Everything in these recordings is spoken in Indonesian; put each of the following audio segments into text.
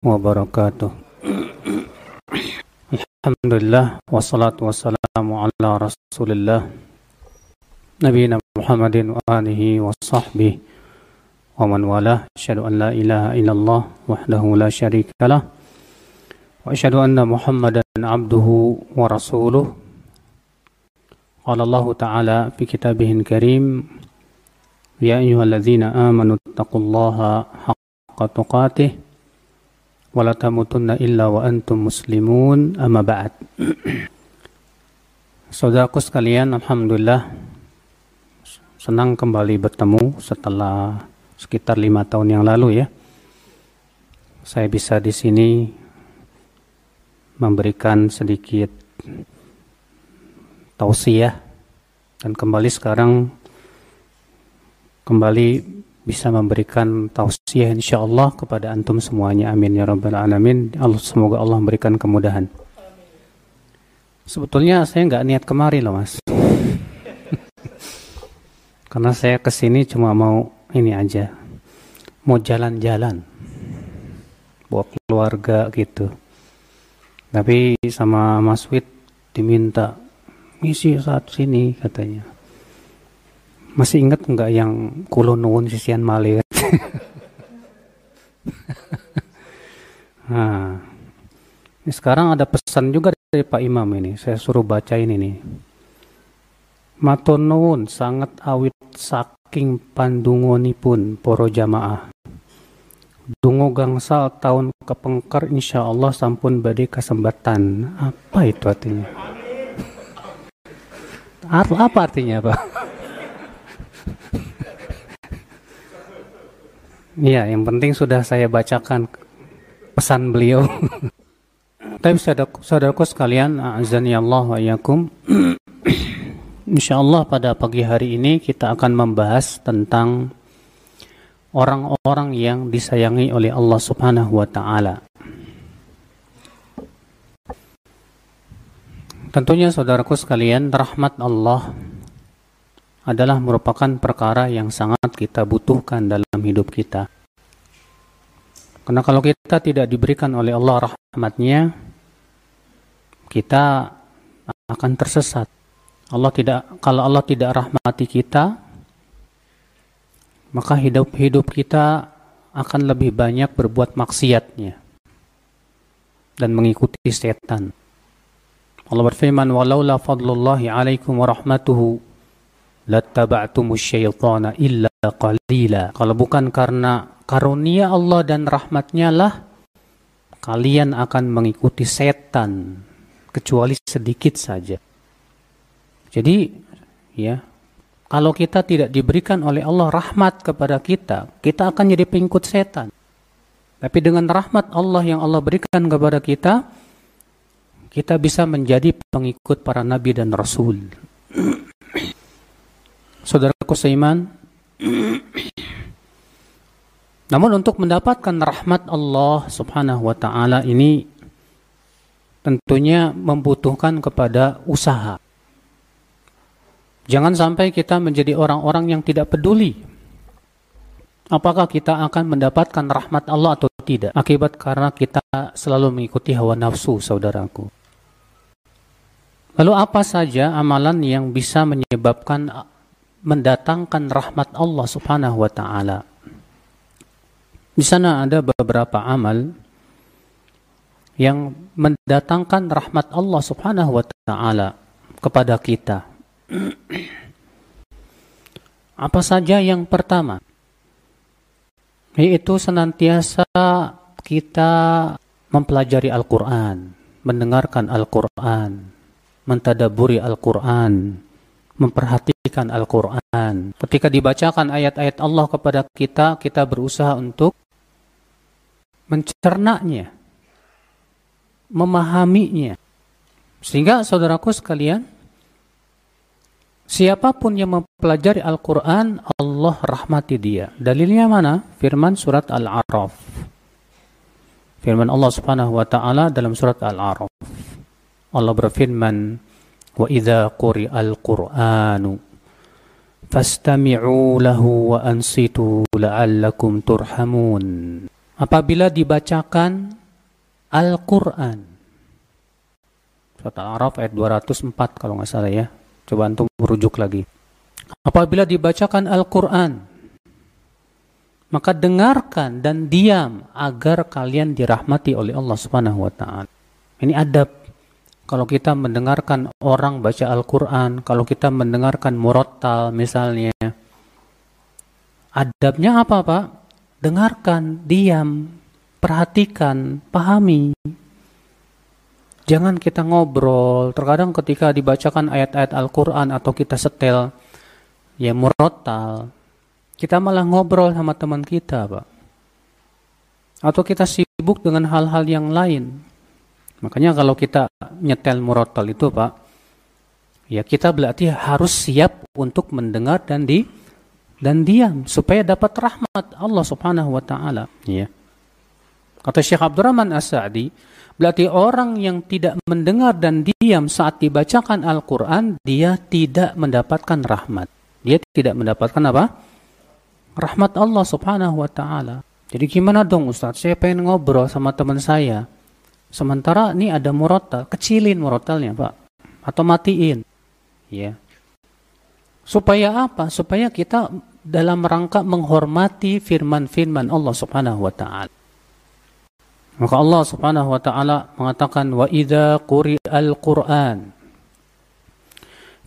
wabarakatuh. Alhamdulillah wassalatu wassalamu ala rasulillah Nabi Muhammadin wa alihi wa sahbihi wa man wala. Asyhadu an la ilaha illallah wahdahu la syarika lah. Wa asyhadu anna Muhammadan abduhu wa rasuluh. Qala Allah Ta'ala fi kitabihin karim Ya ayyuhalladzina amanu taqullaha haqqa tuqatih wala tamutunna illa wa antum muslimun amma ba'd Saudaraku sekalian, Alhamdulillah senang kembali bertemu setelah sekitar lima tahun yang lalu ya. Saya bisa di sini memberikan sedikit tausiah dan kembali sekarang kembali bisa memberikan tausiah insya Allah kepada antum semuanya. Amin ya rabbal alamin. Allah semoga Allah memberikan kemudahan. Sebetulnya saya nggak niat kemari loh mas. Karena saya ke sini cuma mau ini aja. Mau jalan-jalan. Buat keluarga gitu. Tapi sama Mas Wid diminta misi saat sini katanya masih ingat nggak yang kulo nuwun sisian male? nah, ini sekarang ada pesan juga dari Pak Imam ini. Saya suruh baca ini nih. Matur nuwun sangat awit saking pandungonipun poro jamaah. Dungo gangsal tahun kepengker insya Allah sampun badai kesempatan. Apa itu artinya? Apa artinya Pak? Iya, yang penting sudah saya bacakan pesan beliau. Tapi saudaraku sekalian, azani Allah wa yakum. Insyaallah pada pagi hari ini kita akan membahas tentang orang-orang yang disayangi oleh Allah Subhanahu wa taala. Tentunya saudaraku sekalian, rahmat Allah adalah merupakan perkara yang sangat kita butuhkan dalam hidup kita. Karena kalau kita tidak diberikan oleh Allah rahmatnya, kita akan tersesat. Allah tidak kalau Allah tidak rahmati kita, maka hidup-hidup kita akan lebih banyak berbuat maksiatnya dan mengikuti setan. Allah berfirman, "Walaula fadlullahi 'alaikum wa rahmatuhu syaitana illa qalila. Kalau bukan karena karunia Allah dan rahmatnya lah, kalian akan mengikuti setan, kecuali sedikit saja. Jadi, ya, kalau kita tidak diberikan oleh Allah rahmat kepada kita, kita akan jadi pengikut setan. Tapi dengan rahmat Allah yang Allah berikan kepada kita, kita bisa menjadi pengikut para nabi dan rasul. saudaraku seiman. Namun untuk mendapatkan rahmat Allah Subhanahu wa taala ini tentunya membutuhkan kepada usaha. Jangan sampai kita menjadi orang-orang yang tidak peduli apakah kita akan mendapatkan rahmat Allah atau tidak akibat karena kita selalu mengikuti hawa nafsu saudaraku. Lalu apa saja amalan yang bisa menyebabkan mendatangkan rahmat Allah Subhanahu wa taala. Di sana ada beberapa amal yang mendatangkan rahmat Allah Subhanahu wa taala kepada kita. Apa saja yang pertama? Yaitu senantiasa kita mempelajari Al-Qur'an, mendengarkan Al-Qur'an, mentadaburi Al-Qur'an, memperhatikan Al-Quran. Ketika dibacakan ayat-ayat Allah kepada kita, kita berusaha untuk mencernanya, memahaminya. Sehingga saudaraku sekalian, siapa pun yang mempelajari Al-Quran, Allah rahmati dia. Dalilnya mana? Firman surat Al-A'raf. Firman Allah subhanahu wa ta'ala dalam surat Al-A'raf. Allah berfirman, وإذا قرئ القرآن فاستمعوا له وأنصتوا لعلكم ترحمون apabila dibacakan Al-Quran. Surat Al-Araf ayat 204 kalau nggak salah ya. Coba untuk merujuk lagi. Apabila dibacakan Al-Quran, maka dengarkan dan diam agar kalian dirahmati oleh Allah Subhanahu wa taala. Ini adab. Kalau kita mendengarkan orang baca Al-Qur'an, kalau kita mendengarkan murattal misalnya, adabnya apa, Pak? Dengarkan, diam, perhatikan, pahami. Jangan kita ngobrol. Terkadang ketika dibacakan ayat-ayat Al-Qur'an atau kita setel ya murattal, kita malah ngobrol sama teman kita, Pak. Atau kita sibuk dengan hal-hal yang lain. Makanya kalau kita nyetel murotal itu, Pak, ya kita berarti harus siap untuk mendengar dan di dan diam supaya dapat rahmat Allah Subhanahu wa taala, ya. Kata Syekh Abdurrahman As-Sa'di, berarti orang yang tidak mendengar dan diam saat dibacakan Al-Qur'an, dia tidak mendapatkan rahmat. Dia tidak mendapatkan apa? rahmat Allah Subhanahu wa taala. Jadi gimana dong Ustaz? Saya pengen ngobrol sama teman saya. Sementara ini ada murotal, kecilin murotalnya, Pak. Atau matiin. Ya. Supaya apa? Supaya kita dalam rangka menghormati firman-firman Allah Subhanahu wa taala. Maka Allah Subhanahu wa taala mengatakan wa idza quri'al Qur'an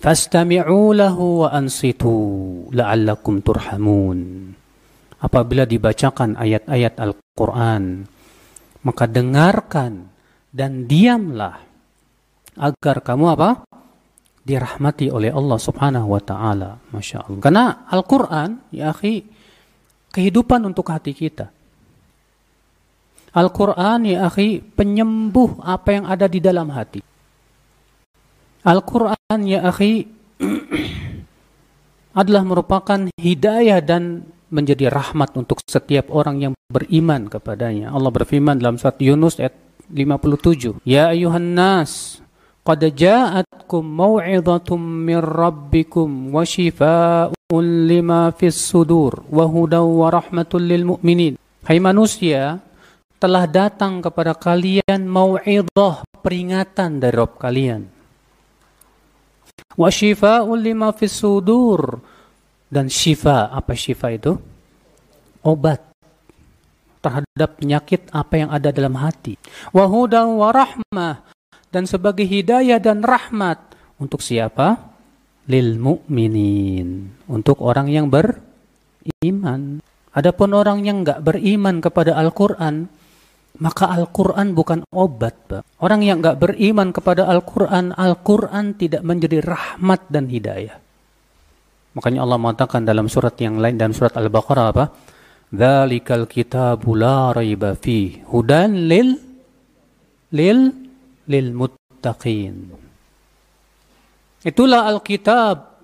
Fastami'u lahu wa ansitu la'allakum turhamun. Apabila dibacakan ayat-ayat Al-Quran, maka dengarkan dan diamlah agar kamu apa? dirahmati oleh Allah Subhanahu wa taala. Masya Allah. Karena Al-Qur'an, ya akhi, kehidupan untuk hati kita. Al-Qur'an ya akhi, penyembuh apa yang ada di dalam hati. Al-Quran ya akhi adalah merupakan hidayah dan menjadi rahmat untuk setiap orang yang beriman kepadanya. Allah berfirman dalam surat Yunus ayat 57. Ya ayuhan nas, qad ja'atkum maw'idhatum min rabbikum wa shifaa'un lima fis sudur wa hudaw wa rahmatul lil mu'minin. Hai manusia, telah datang kepada kalian mau'idhah peringatan dari Rabb kalian Wa shifa'un lima fis sudur. Dan syifa, apa syifa itu? Obat terhadap penyakit apa yang ada dalam hati. Wa hudan wa rahmah dan sebagai hidayah dan rahmat untuk siapa? Lil mu'minin. Untuk orang yang beriman. Adapun orang yang enggak beriman kepada Al-Quran, maka Al-Quran bukan obat. Pak. Orang yang nggak beriman kepada Al-Quran, Al-Quran tidak menjadi rahmat dan hidayah. Makanya Allah mengatakan dalam surat yang lain, dalam surat Al-Baqarah apa? Dzalikal kitabu la raiba fi hudan lil lil lil muttaqin. Itulah Alkitab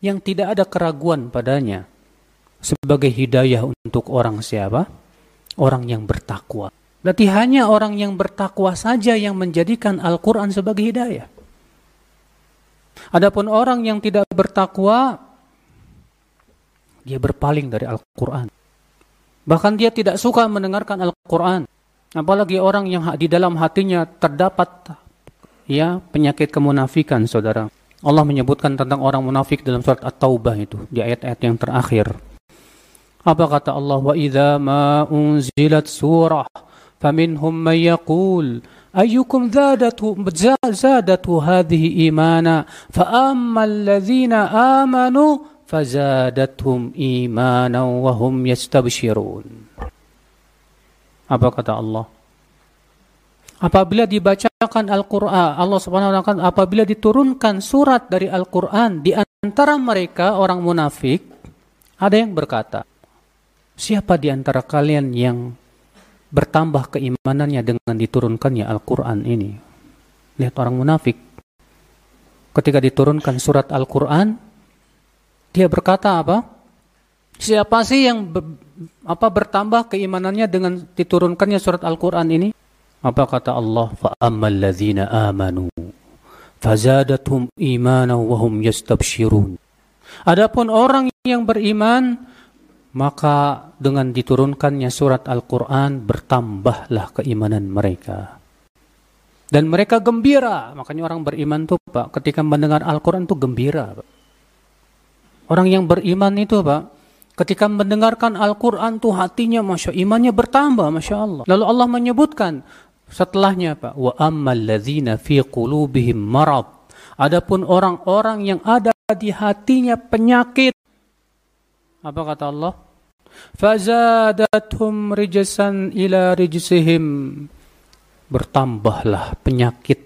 yang tidak ada keraguan padanya sebagai hidayah untuk orang siapa? Orang yang bertakwa. Berarti hanya orang yang bertakwa saja yang menjadikan Al-Quran sebagai hidayah. Adapun orang yang tidak bertakwa, dia berpaling dari Al-Quran. Bahkan dia tidak suka mendengarkan Al-Quran. Apalagi orang yang di dalam hatinya terdapat ya penyakit kemunafikan, saudara. Allah menyebutkan tentang orang munafik dalam surat At-Taubah itu di ayat-ayat yang terakhir. Apa kata Allah? Wa idza ma unzilat surah faminhum may yaqul zadatu zadatu hadhihi imana fa amanu fazadathum imanan wa hum yastabshirun. Apa kata Allah? Apabila dibacakan Al-Qur'an, Allah Subhanahu wa taala apabila diturunkan surat dari Al-Qur'an di antara mereka orang munafik, ada yang berkata, "Siapa di antara kalian yang bertambah keimanannya dengan diturunkannya Al-Qur'an ini?" Lihat orang munafik. Ketika diturunkan surat Al-Qur'an, dia berkata apa? Siapa sih yang be, apa bertambah keimanannya dengan diturunkannya surat Al-Qur'an ini? Apa kata Allah? Fa ammal ladzina amanu fazadatuhum imanan wa hum yastabshirun. Adapun orang yang beriman maka dengan diturunkannya surat Al-Qur'an bertambahlah keimanan mereka. Dan mereka gembira, makanya orang beriman tuh Pak ketika mendengar Al-Qur'an tuh gembira. Pak. Orang yang beriman itu Pak, ketika mendengarkan Al-Quran tuh hatinya Masya imannya bertambah Masya Allah. Lalu Allah menyebutkan setelahnya Pak, wa ammal fi qulubihim marad. Adapun orang-orang yang ada di hatinya penyakit. Apa kata Allah? Fazadathum rijsan ila rijsihim bertambahlah penyakit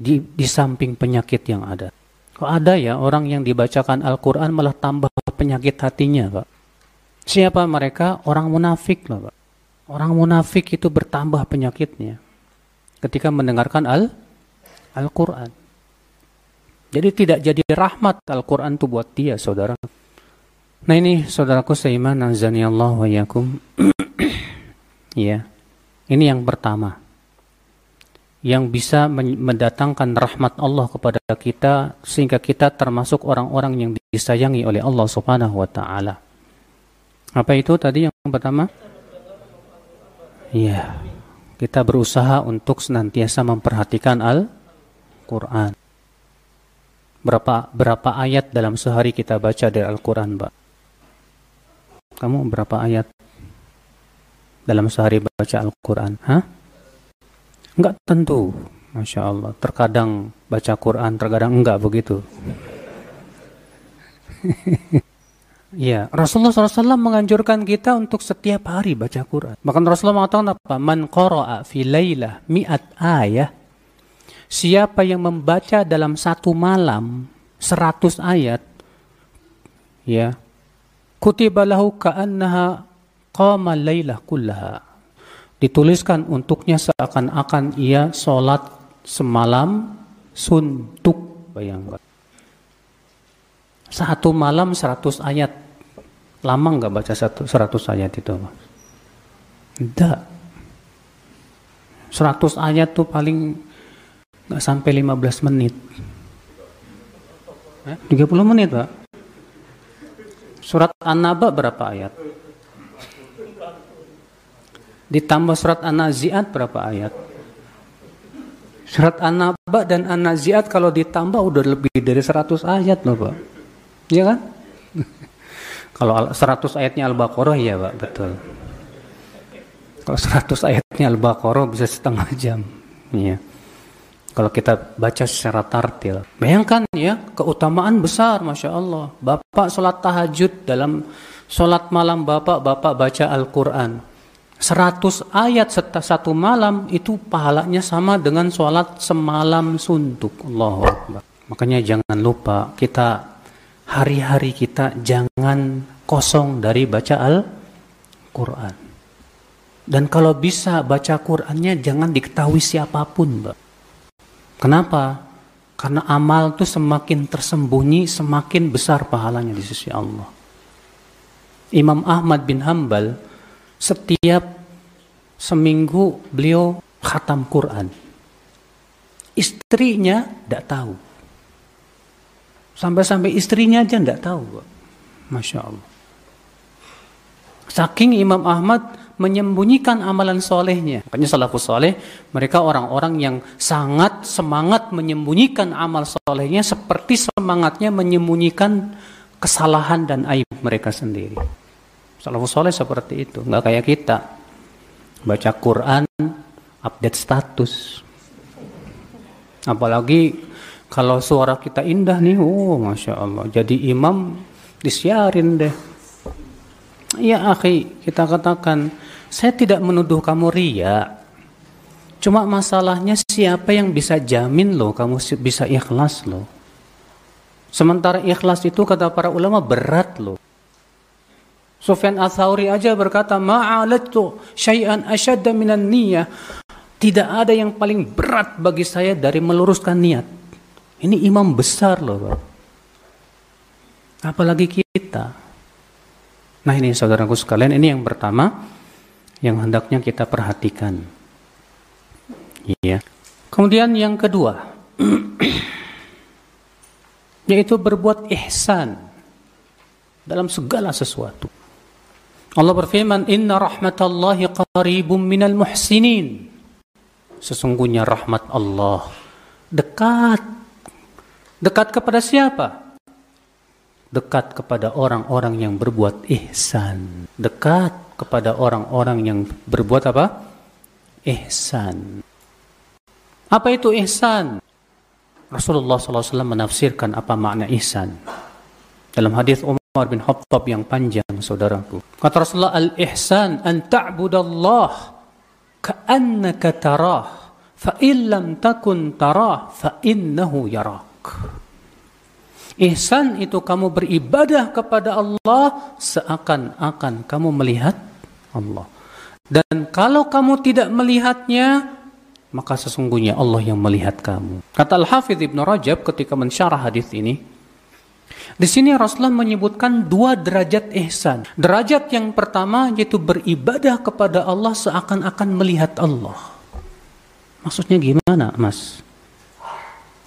di, di samping penyakit yang ada. Kok ada ya orang yang dibacakan Al-Quran malah tambah penyakit hatinya, Pak? Siapa mereka? Orang munafik lah, Pak. Orang munafik itu bertambah penyakitnya ketika mendengarkan Al Al-Quran. Jadi tidak jadi rahmat Al-Quran itu buat dia, saudara. Nah ini saudaraku seiman, azani Allah wa yakum. ya. Ini yang pertama. Yang bisa mendatangkan rahmat Allah kepada kita sehingga kita termasuk orang-orang yang disayangi oleh Allah Subhanahu wa taala. Apa itu tadi yang pertama? Iya. Kita berusaha untuk senantiasa memperhatikan Al-Qur'an. Berapa berapa ayat dalam sehari kita baca dari Al-Qur'an, Pak? Kamu berapa ayat dalam sehari baca Al-Quran? Hah? Enggak tentu. Masya Allah. Terkadang baca Quran, terkadang enggak begitu. Ya, Rasulullah SAW menganjurkan kita untuk setiap hari baca Quran. Bahkan Rasulullah mengatakan apa? Man qara'a fi laylah mi'at ayah. Siapa yang membaca dalam satu malam seratus ayat, ya, kutiba lahu ka'annaha qama lailah kullaha. Dituliskan untuknya seakan-akan ia sholat semalam suntuk. Bayangkan. Satu malam seratus ayat. Lama nggak baca satu seratus ayat itu? Tidak. Seratus ayat tuh paling nggak sampai lima belas menit. Tiga puluh menit, Pak. Surat An-Naba berapa ayat? Ditambah surat An-Nazi'at berapa ayat? Surat An-Naba dan An-Nazi'at kalau ditambah udah lebih dari 100 ayat loh Pak. Iya kan? kalau 100 ayatnya Al-Baqarah ya Pak, betul. Kalau 100 ayatnya Al-Baqarah bisa setengah jam. Iya. Kalau kita baca secara tartil. Bayangkan ya, keutamaan besar Masya Allah. Bapak sholat tahajud dalam sholat malam Bapak, Bapak baca Al-Quran. 100 ayat satu malam itu pahalanya sama dengan sholat semalam suntuk. Allahu Akbar. Makanya jangan lupa kita hari-hari kita jangan kosong dari baca Al-Quran. Dan kalau bisa baca Qurannya jangan diketahui siapa pun, Mbak. Kenapa? Karena amal itu semakin tersembunyi, semakin besar pahalanya di sisi Allah. Imam Ahmad bin Hambal setiap seminggu beliau khatam Quran. Istrinya tidak tahu. Sampai-sampai istrinya aja tidak tahu. Masya Allah. Saking Imam Ahmad menyembunyikan amalan solehnya. Makanya salafus soleh, mereka orang-orang yang sangat semangat menyembunyikan amal solehnya seperti semangatnya menyembunyikan kesalahan dan aib mereka sendiri. Salafus soleh seperti itu, nggak kayak kita. Baca Quran, update status. Apalagi kalau suara kita indah nih, oh masya Allah. Jadi imam disiarin deh. Ya akhi, kita katakan, saya tidak menuduh kamu ria. Cuma masalahnya siapa yang bisa jamin loh kamu bisa ikhlas loh. Sementara ikhlas itu kata para ulama berat loh. Sufyan Atsauri aja berkata, "Ma'alatu syai'an asyadda minan niyah." Tidak ada yang paling berat bagi saya dari meluruskan niat. Ini imam besar loh, Pak. Apalagi kita. Nah, ini saudaraku sekalian, ini yang pertama yang hendaknya kita perhatikan. Iya. Kemudian yang kedua, yaitu berbuat ihsan dalam segala sesuatu. Allah berfirman, "Inna rahmatallahi qaribum minal muhsinin." Sesungguhnya rahmat Allah dekat. Dekat kepada siapa? Dekat kepada orang-orang yang berbuat ihsan. Dekat kepada orang-orang yang berbuat apa? Ihsan. Apa itu ihsan? Rasulullah SAW menafsirkan apa makna ihsan. Dalam hadis Umar bin Khattab yang panjang, saudaraku. Kata Rasulullah, al-ihsan an ta'budallah ka'annaka tarah, fa lam takun tarah, fa innahu yarak. Ihsan itu kamu beribadah kepada Allah seakan-akan kamu melihat Allah. Dan kalau kamu tidak melihatnya, maka sesungguhnya Allah yang melihat kamu. Kata Al-Hafidh Ibn Rajab ketika mensyarah hadis ini, di sini Rasulullah menyebutkan dua derajat ihsan. Derajat yang pertama yaitu beribadah kepada Allah seakan-akan melihat Allah. Maksudnya gimana, Mas?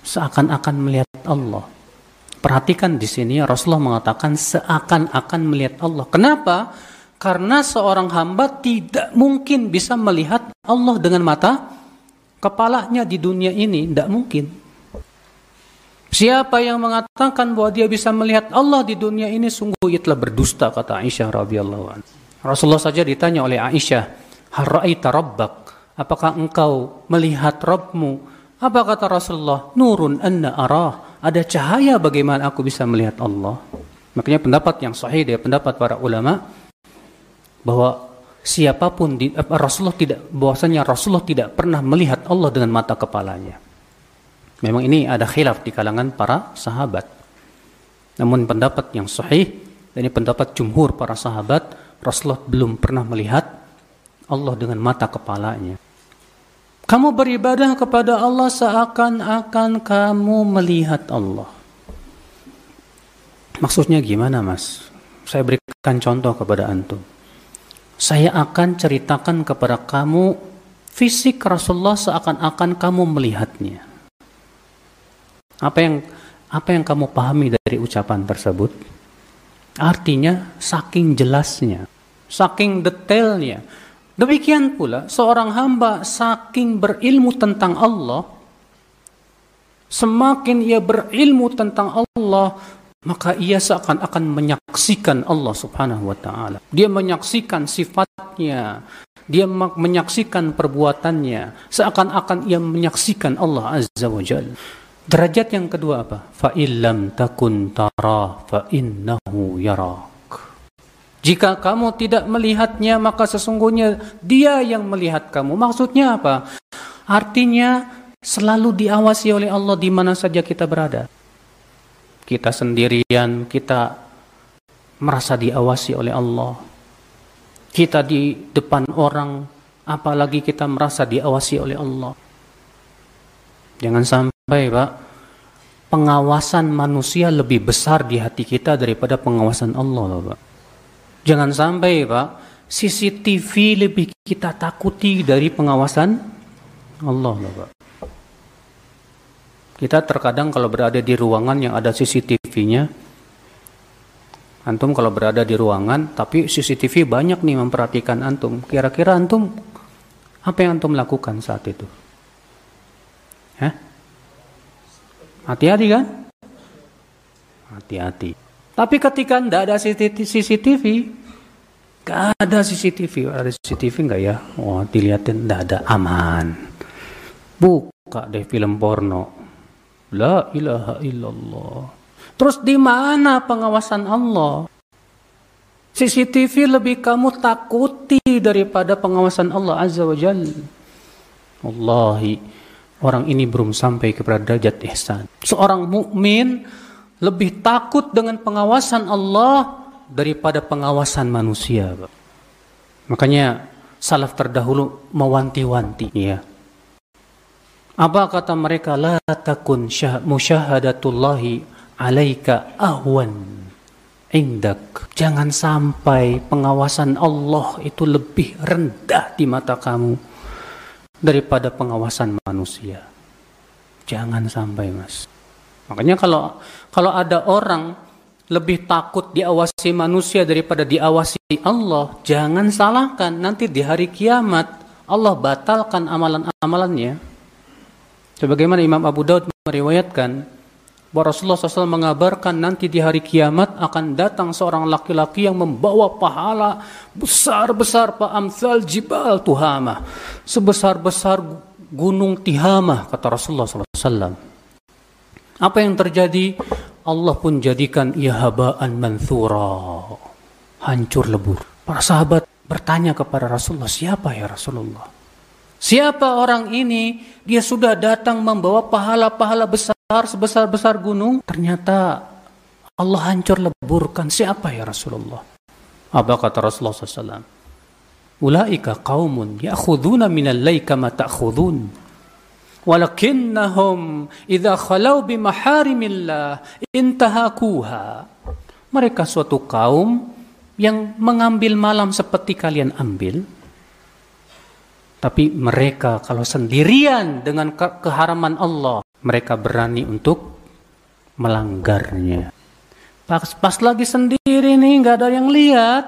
Seakan-akan melihat Allah. Perhatikan di sini Rasulullah mengatakan seakan-akan melihat Allah. Kenapa? Karena seorang hamba tidak mungkin bisa melihat Allah dengan mata kepalanya di dunia ini tidak mungkin. Siapa yang mengatakan bahwa dia bisa melihat Allah di dunia ini sungguh ia telah berdusta kata Aisyah radhiyallahu anha. Rasulullah saja ditanya oleh Aisyah, "Har ra'aita rabbak?" Apakah engkau melihat Rabbmu? Apa kata Rasulullah? Nurun anna arah. Ada cahaya bagaimana aku bisa melihat Allah. Makanya pendapat yang sahih dari pendapat para ulama bahwa siapa pun di, eh, Rasulullah tidak bahwasanya Rasulullah tidak pernah melihat Allah dengan mata kepalanya. Memang ini ada khilaf di kalangan para sahabat. Namun pendapat yang sahih ini pendapat jumhur para sahabat, Rasulullah belum pernah melihat Allah dengan mata kepalanya. Kamu beribadah kepada Allah seakan-akan kamu melihat Allah. Maksudnya gimana, Mas? Saya berikan contoh kepada antum saya akan ceritakan kepada kamu fisik Rasulullah seakan-akan kamu melihatnya. Apa yang apa yang kamu pahami dari ucapan tersebut? Artinya saking jelasnya, saking detailnya. Demikian pula seorang hamba saking berilmu tentang Allah, semakin ia berilmu tentang Allah, maka ia seakan-akan menyaksikan Allah Subhanahu wa taala. Dia menyaksikan sifatnya, dia menyaksikan perbuatannya, seakan-akan ia menyaksikan Allah Azza wa Jalla. Derajat yang kedua apa? Fa illam takun tara fa innahu yarak. Jika kamu tidak melihatnya maka sesungguhnya dia yang melihat kamu. Maksudnya apa? Artinya selalu diawasi oleh Allah di mana saja kita berada kita sendirian, kita merasa diawasi oleh Allah. Kita di depan orang, apalagi kita merasa diawasi oleh Allah. Jangan sampai, Pak, pengawasan manusia lebih besar di hati kita daripada pengawasan Allah, Pak. Jangan sampai, Pak, CCTV lebih kita takuti dari pengawasan Allah, Pak. Kita terkadang kalau berada di ruangan yang ada CCTV-nya, antum kalau berada di ruangan, tapi CCTV banyak nih memperhatikan antum. Kira-kira antum apa yang antum lakukan saat itu? Hah? Hati-hati kan? Hati-hati. Tapi ketika tidak ada CCTV, gak ada CCTV, ada CCTV nggak ya? Oh, dilihatin tidak ada aman. Buka deh film porno, La ilaha illallah. Terus di mana pengawasan Allah? CCTV lebih kamu takuti daripada pengawasan Allah Azza wa Jal. Wallahi, orang ini belum sampai kepada derajat ihsan. Seorang mukmin lebih takut dengan pengawasan Allah daripada pengawasan manusia. Makanya salaf terdahulu mewanti-wanti ya apa kata mereka? La takun musyahadatullahi alaika ahwan indak. Jangan sampai pengawasan Allah itu lebih rendah di mata kamu daripada pengawasan manusia. Jangan sampai, Mas. Makanya kalau kalau ada orang lebih takut diawasi manusia daripada diawasi Allah, jangan salahkan nanti di hari kiamat Allah batalkan amalan-amalannya. Sebagaimana Imam Abu Daud meriwayatkan bahwa Rasulullah SAW mengabarkan nanti di hari kiamat akan datang seorang laki-laki yang membawa pahala besar-besar pak amsal jibal tuhama sebesar-besar gunung Tihamah kata Rasulullah SAW. Apa yang terjadi? Allah pun jadikan ia habaan mansura. Hancur lebur. Para sahabat bertanya kepada Rasulullah, siapa ya Rasulullah? Siapa orang ini? Dia sudah datang membawa pahala-pahala besar sebesar-besar gunung. Ternyata Allah hancur leburkan. Siapa ya Rasulullah? Apa kata Rasulullah SAW? Ulaika qaumun ya'khuduna minal layli kama ta'khudun walakinnahum idza khalau bi maharimillah intahakuha mereka suatu kaum yang mengambil malam seperti kalian ambil tapi mereka kalau sendirian dengan ke keharaman Allah mereka berani untuk melanggarnya pas, pas lagi sendiri nih nggak ada yang lihat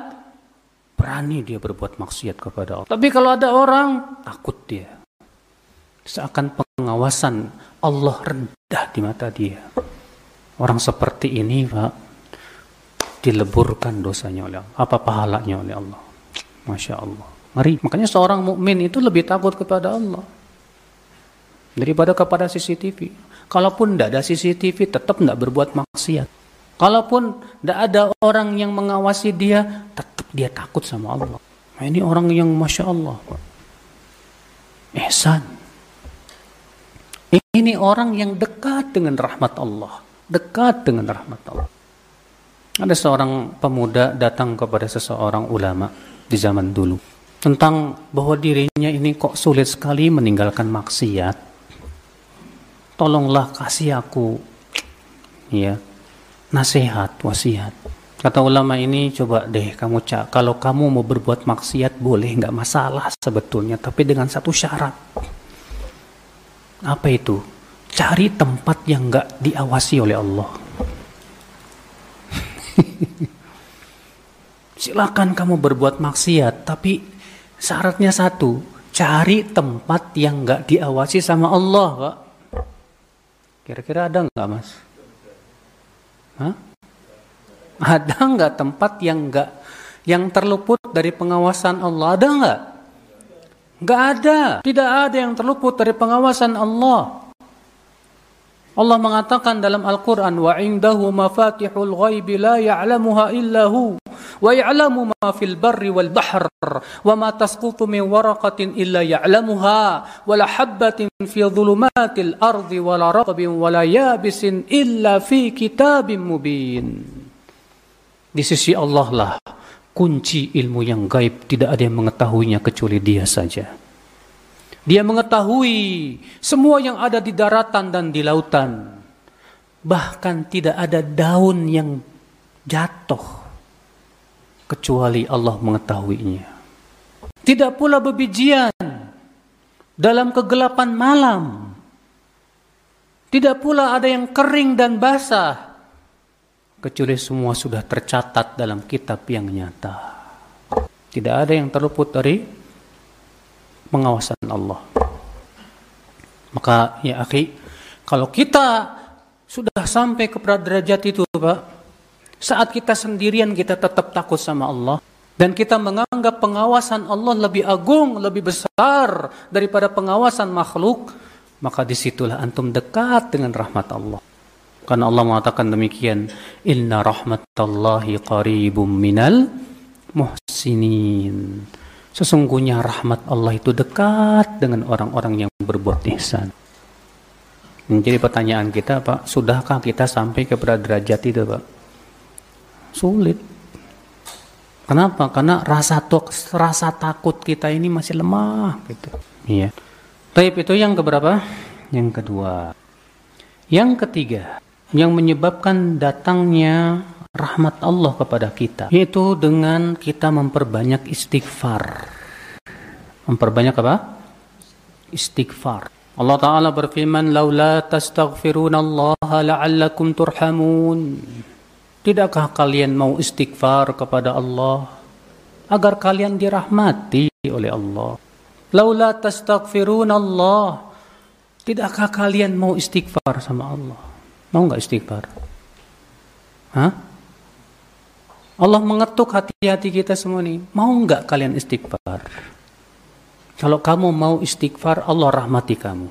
berani dia berbuat maksiat kepada Allah tapi kalau ada orang takut dia Seakan pengawasan Allah rendah di mata dia. Orang seperti ini, Pak, dileburkan dosanya oleh Allah. Apa pahalanya oleh Allah? Masya Allah. Mari, makanya seorang mukmin itu lebih takut kepada Allah daripada kepada CCTV. Kalaupun tidak ada CCTV, tetap tidak berbuat maksiat. Kalaupun tidak ada orang yang mengawasi dia, tetap dia takut sama Allah. Nah, ini orang yang masya Allah, Pak. Ehsan. Ini orang yang dekat dengan rahmat Allah. Dekat dengan rahmat Allah. Ada seorang pemuda datang kepada seseorang ulama di zaman dulu. Tentang bahwa dirinya ini kok sulit sekali meninggalkan maksiat. Tolonglah kasih aku ya nasihat, wasiat. Kata ulama ini coba deh kamu cak kalau kamu mau berbuat maksiat boleh nggak masalah sebetulnya tapi dengan satu syarat apa itu? Cari tempat yang nggak diawasi oleh Allah. Silakan kamu berbuat maksiat, tapi syaratnya satu, cari tempat yang nggak diawasi sama Allah, Pak. Kira-kira ada nggak, Mas? Hah? Ada nggak tempat yang nggak yang terluput dari pengawasan Allah? Ada nggak? Gak ada. Tidak ada yang terluput dari pengawasan Allah. Allah mengatakan dalam Al-Quran, Wa indahu mafatihul ghaibi la ya'lamuha illahu. Bahr. Wa ma tasqutu min waraqatin illa ya'lamuha. Wa la habbatin fi dhulumatil ardi wa la raqbin wa la yabisin illa fi kitabim mubin. Di sisi Allah lah kunci ilmu yang gaib tidak ada yang mengetahuinya kecuali dia saja. Dia mengetahui semua yang ada di daratan dan di lautan. Bahkan tidak ada daun yang jatuh kecuali Allah mengetahuinya. Tidak pula bebijian dalam kegelapan malam. Tidak pula ada yang kering dan basah kecuali semua sudah tercatat dalam kitab yang nyata. Tidak ada yang terluput dari pengawasan Allah. Maka ya akhi, kalau kita sudah sampai kepada derajat itu, Pak, saat kita sendirian kita tetap takut sama Allah dan kita menganggap pengawasan Allah lebih agung, lebih besar daripada pengawasan makhluk, maka di situlah antum dekat dengan rahmat Allah. Karena Allah mengatakan demikian, Inna rahmatallahi qaribum minal muhsinin. Sesungguhnya rahmat Allah itu dekat dengan orang-orang yang berbuat ihsan. Jadi pertanyaan kita Pak, sudahkah kita sampai kepada derajat itu Pak? Sulit. Kenapa? Karena rasa tuk, rasa takut kita ini masih lemah gitu. Iya. Taib itu yang keberapa? Yang kedua. Yang ketiga, yang menyebabkan datangnya rahmat Allah kepada kita yaitu dengan kita memperbanyak istighfar memperbanyak apa istighfar Allah taala berfirman laula tastaghfiruna Allah la'allakum turhamun Tidakkah kalian mau istighfar kepada Allah agar kalian dirahmati oleh Allah? Laula tastaghfirun Allah. Tidakkah kalian mau istighfar sama Allah? Mau nggak istighfar? Hah? Allah mengetuk hati-hati kita semua nih. Mau nggak kalian istighfar? Kalau kamu mau istighfar, Allah rahmati kamu.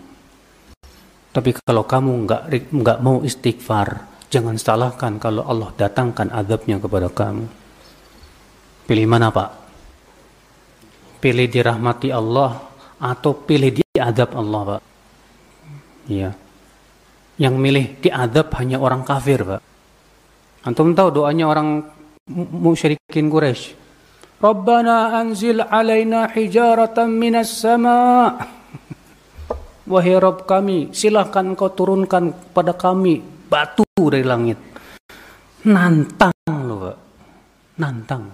Tapi kalau kamu nggak nggak mau istighfar, Jangan salahkan kalau Allah datangkan azabnya kepada kamu. Pilih mana Pak? Pilih dirahmati Allah atau pilih diadab Allah Pak? Iya. Yang milih diadab hanya orang kafir Pak. Antum tahu doanya orang musyrikin Quraisy. Rabbana anzil alaina hijaratan minas sama. Wahai Rabb kami, silahkan kau turunkan pada kami batu dari langit. Nantang loh, Pak. Nantang.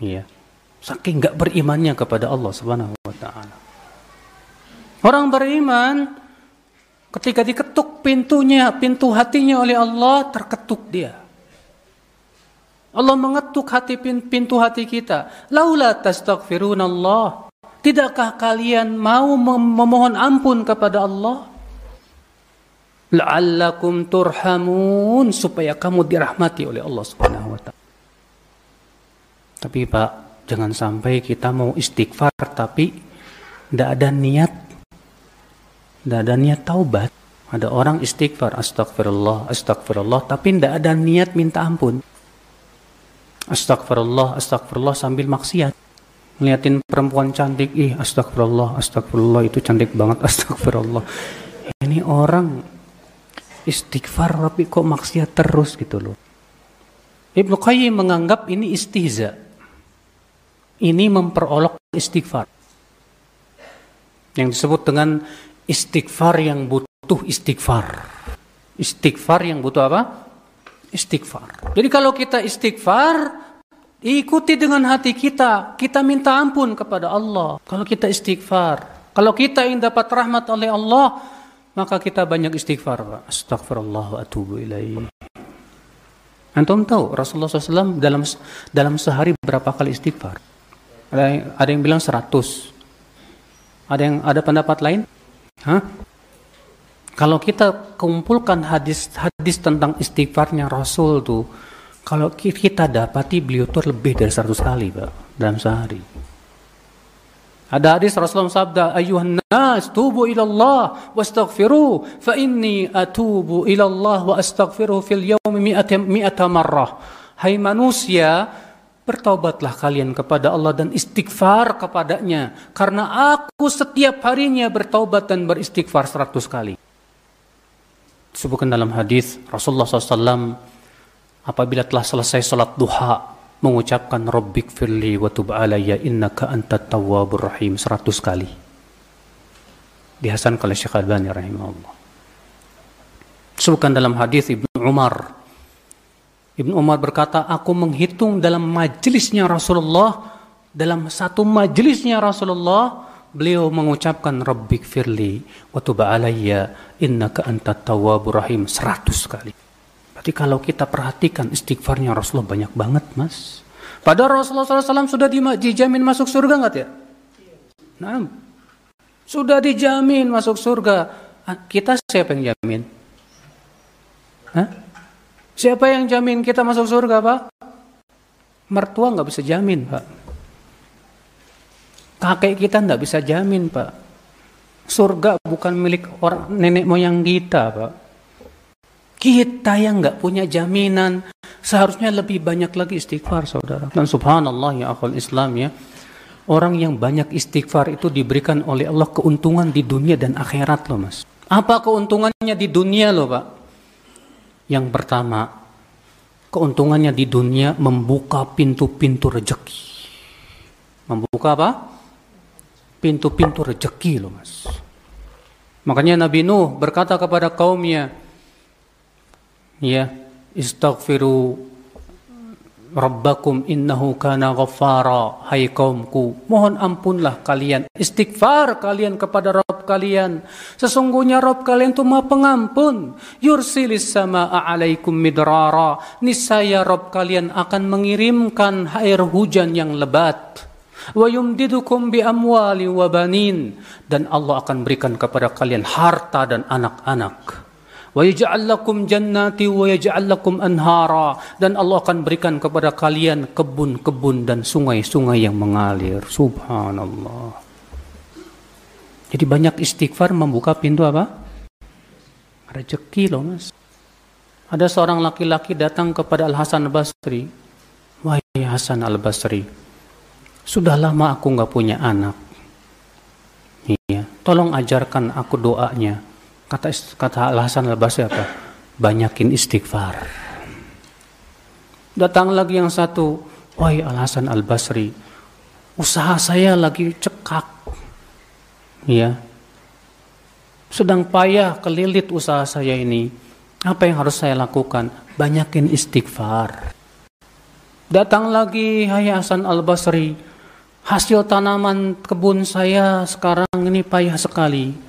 Iya. Saking nggak berimannya kepada Allah Subhanahu wa taala. Orang beriman ketika diketuk pintunya, pintu hatinya oleh Allah terketuk dia. Allah mengetuk hati pintu hati kita. Laula tastaghfirunallah. Tidakkah kalian mau memohon ampun kepada Allah? La'allakum turhamun supaya kamu dirahmati oleh Allah Subhanahu wa taala. Tapi Pak, jangan sampai kita mau istighfar tapi tidak ada niat tidak ada niat taubat. Ada orang istighfar, astagfirullah, astagfirullah, tapi tidak ada niat minta ampun. Astagfirullah, astagfirullah sambil maksiat. Ngeliatin perempuan cantik, ih astagfirullah, astagfirullah itu cantik banget, astagfirullah. Ini orang istighfar tapi kok maksiat terus gitu loh. Ibnu Qayyim menganggap ini istihza. Ini memperolok istighfar. Yang disebut dengan istighfar yang butuh istighfar. Istighfar yang butuh apa? Istighfar. Jadi kalau kita istighfar, ikuti dengan hati kita. Kita minta ampun kepada Allah. Kalau kita istighfar. Kalau kita ingin dapat rahmat oleh Allah, maka kita banyak istighfar. Astagfirullah wa atubu. Antum tahu Rasulullah SAW dalam dalam sehari berapa kali istighfar? Ada yang, ada yang bilang 100. Ada yang ada pendapat lain? Hah? Kalau kita kumpulkan hadis-hadis tentang istighfarnya Rasul tuh, kalau kita dapati beliau tuh lebih dari 100 kali, Pak, dalam sehari. Ada hadis Rasulullah sabda, "Ayuhan nas, tubu ila Allah wastaghfiru, fa inni atubu ila Allah wa astaghfiru fil yawmi mi'ata mi'ata marrah." Hai manusia, bertaubatlah kalian kepada Allah dan istighfar kepadanya, karena aku setiap harinya bertaubat dan beristighfar seratus kali. Disebutkan dalam hadis Rasulullah SAW apabila telah selesai salat duha mengucapkan Rabbik firli wa tub alayya innaka antat tawwabur rahim seratus kali. Dihasan oleh Syekh Albani rahimahullah. Sebutkan dalam hadis Ibnu Umar. Ibnu Umar berkata, aku menghitung dalam majelisnya Rasulullah, dalam satu majelisnya Rasulullah, beliau mengucapkan Rabbik firli wa tub alayya innaka antat tawwabur rahim seratus kali. Berarti kalau kita perhatikan istighfarnya Rasulullah banyak banget mas. Padahal Rasulullah SAW sudah dijamin masuk surga nggak ya? Nah, sudah dijamin masuk surga. Kita siapa yang jamin? Hah? Siapa yang jamin kita masuk surga, Pak? Mertua nggak bisa jamin, Pak. Kakek kita nggak bisa jamin, Pak. Surga bukan milik orang nenek moyang kita, Pak. Kita yang nggak punya jaminan, seharusnya lebih banyak lagi istighfar, saudara. Dan subhanallah ya akal Islam ya, orang yang banyak istighfar itu diberikan oleh Allah keuntungan di dunia dan akhirat loh mas. Apa keuntungannya di dunia loh pak? Yang pertama, keuntungannya di dunia membuka pintu-pintu rejeki. Membuka apa? Pintu-pintu rejeki loh mas. Makanya Nabi Nuh berkata kepada kaumnya, ya istaghfiru Rabbakum innahu kana ghaffara. Hai kaumku Mohon ampunlah kalian. Istighfar kalian kepada Rabb kalian. Sesungguhnya Rabb kalian itu maha pengampun. Yursilis sama'a alaikum midrara. Nisaya Rabb kalian akan mengirimkan air hujan yang lebat. Wa yumdidukum bi amwali wa banin. Dan Allah akan berikan kepada kalian harta dan anak-anak wa yaj'al lakum jannati wa yaj'al lakum anhara dan Allah akan berikan kepada kalian kebun-kebun dan sungai-sungai yang mengalir. Subhanallah. Jadi banyak istighfar membuka pintu apa? Rezeki loh mas. Ada seorang laki-laki datang kepada Al Hasan Al Basri. Wahai Hasan Al Basri sudah lama aku nggak punya anak. Iya tolong ajarkan aku doanya Kata kata alasan Al-Basri apa? Banyakin istighfar. Datang lagi yang satu, wahai alasan Al-Basri, usaha saya lagi cekak. Ya. Sedang payah kelilit usaha saya ini. Apa yang harus saya lakukan? Banyakin istighfar. Datang lagi Hai Hasan Al-Basri, hasil tanaman kebun saya sekarang ini payah sekali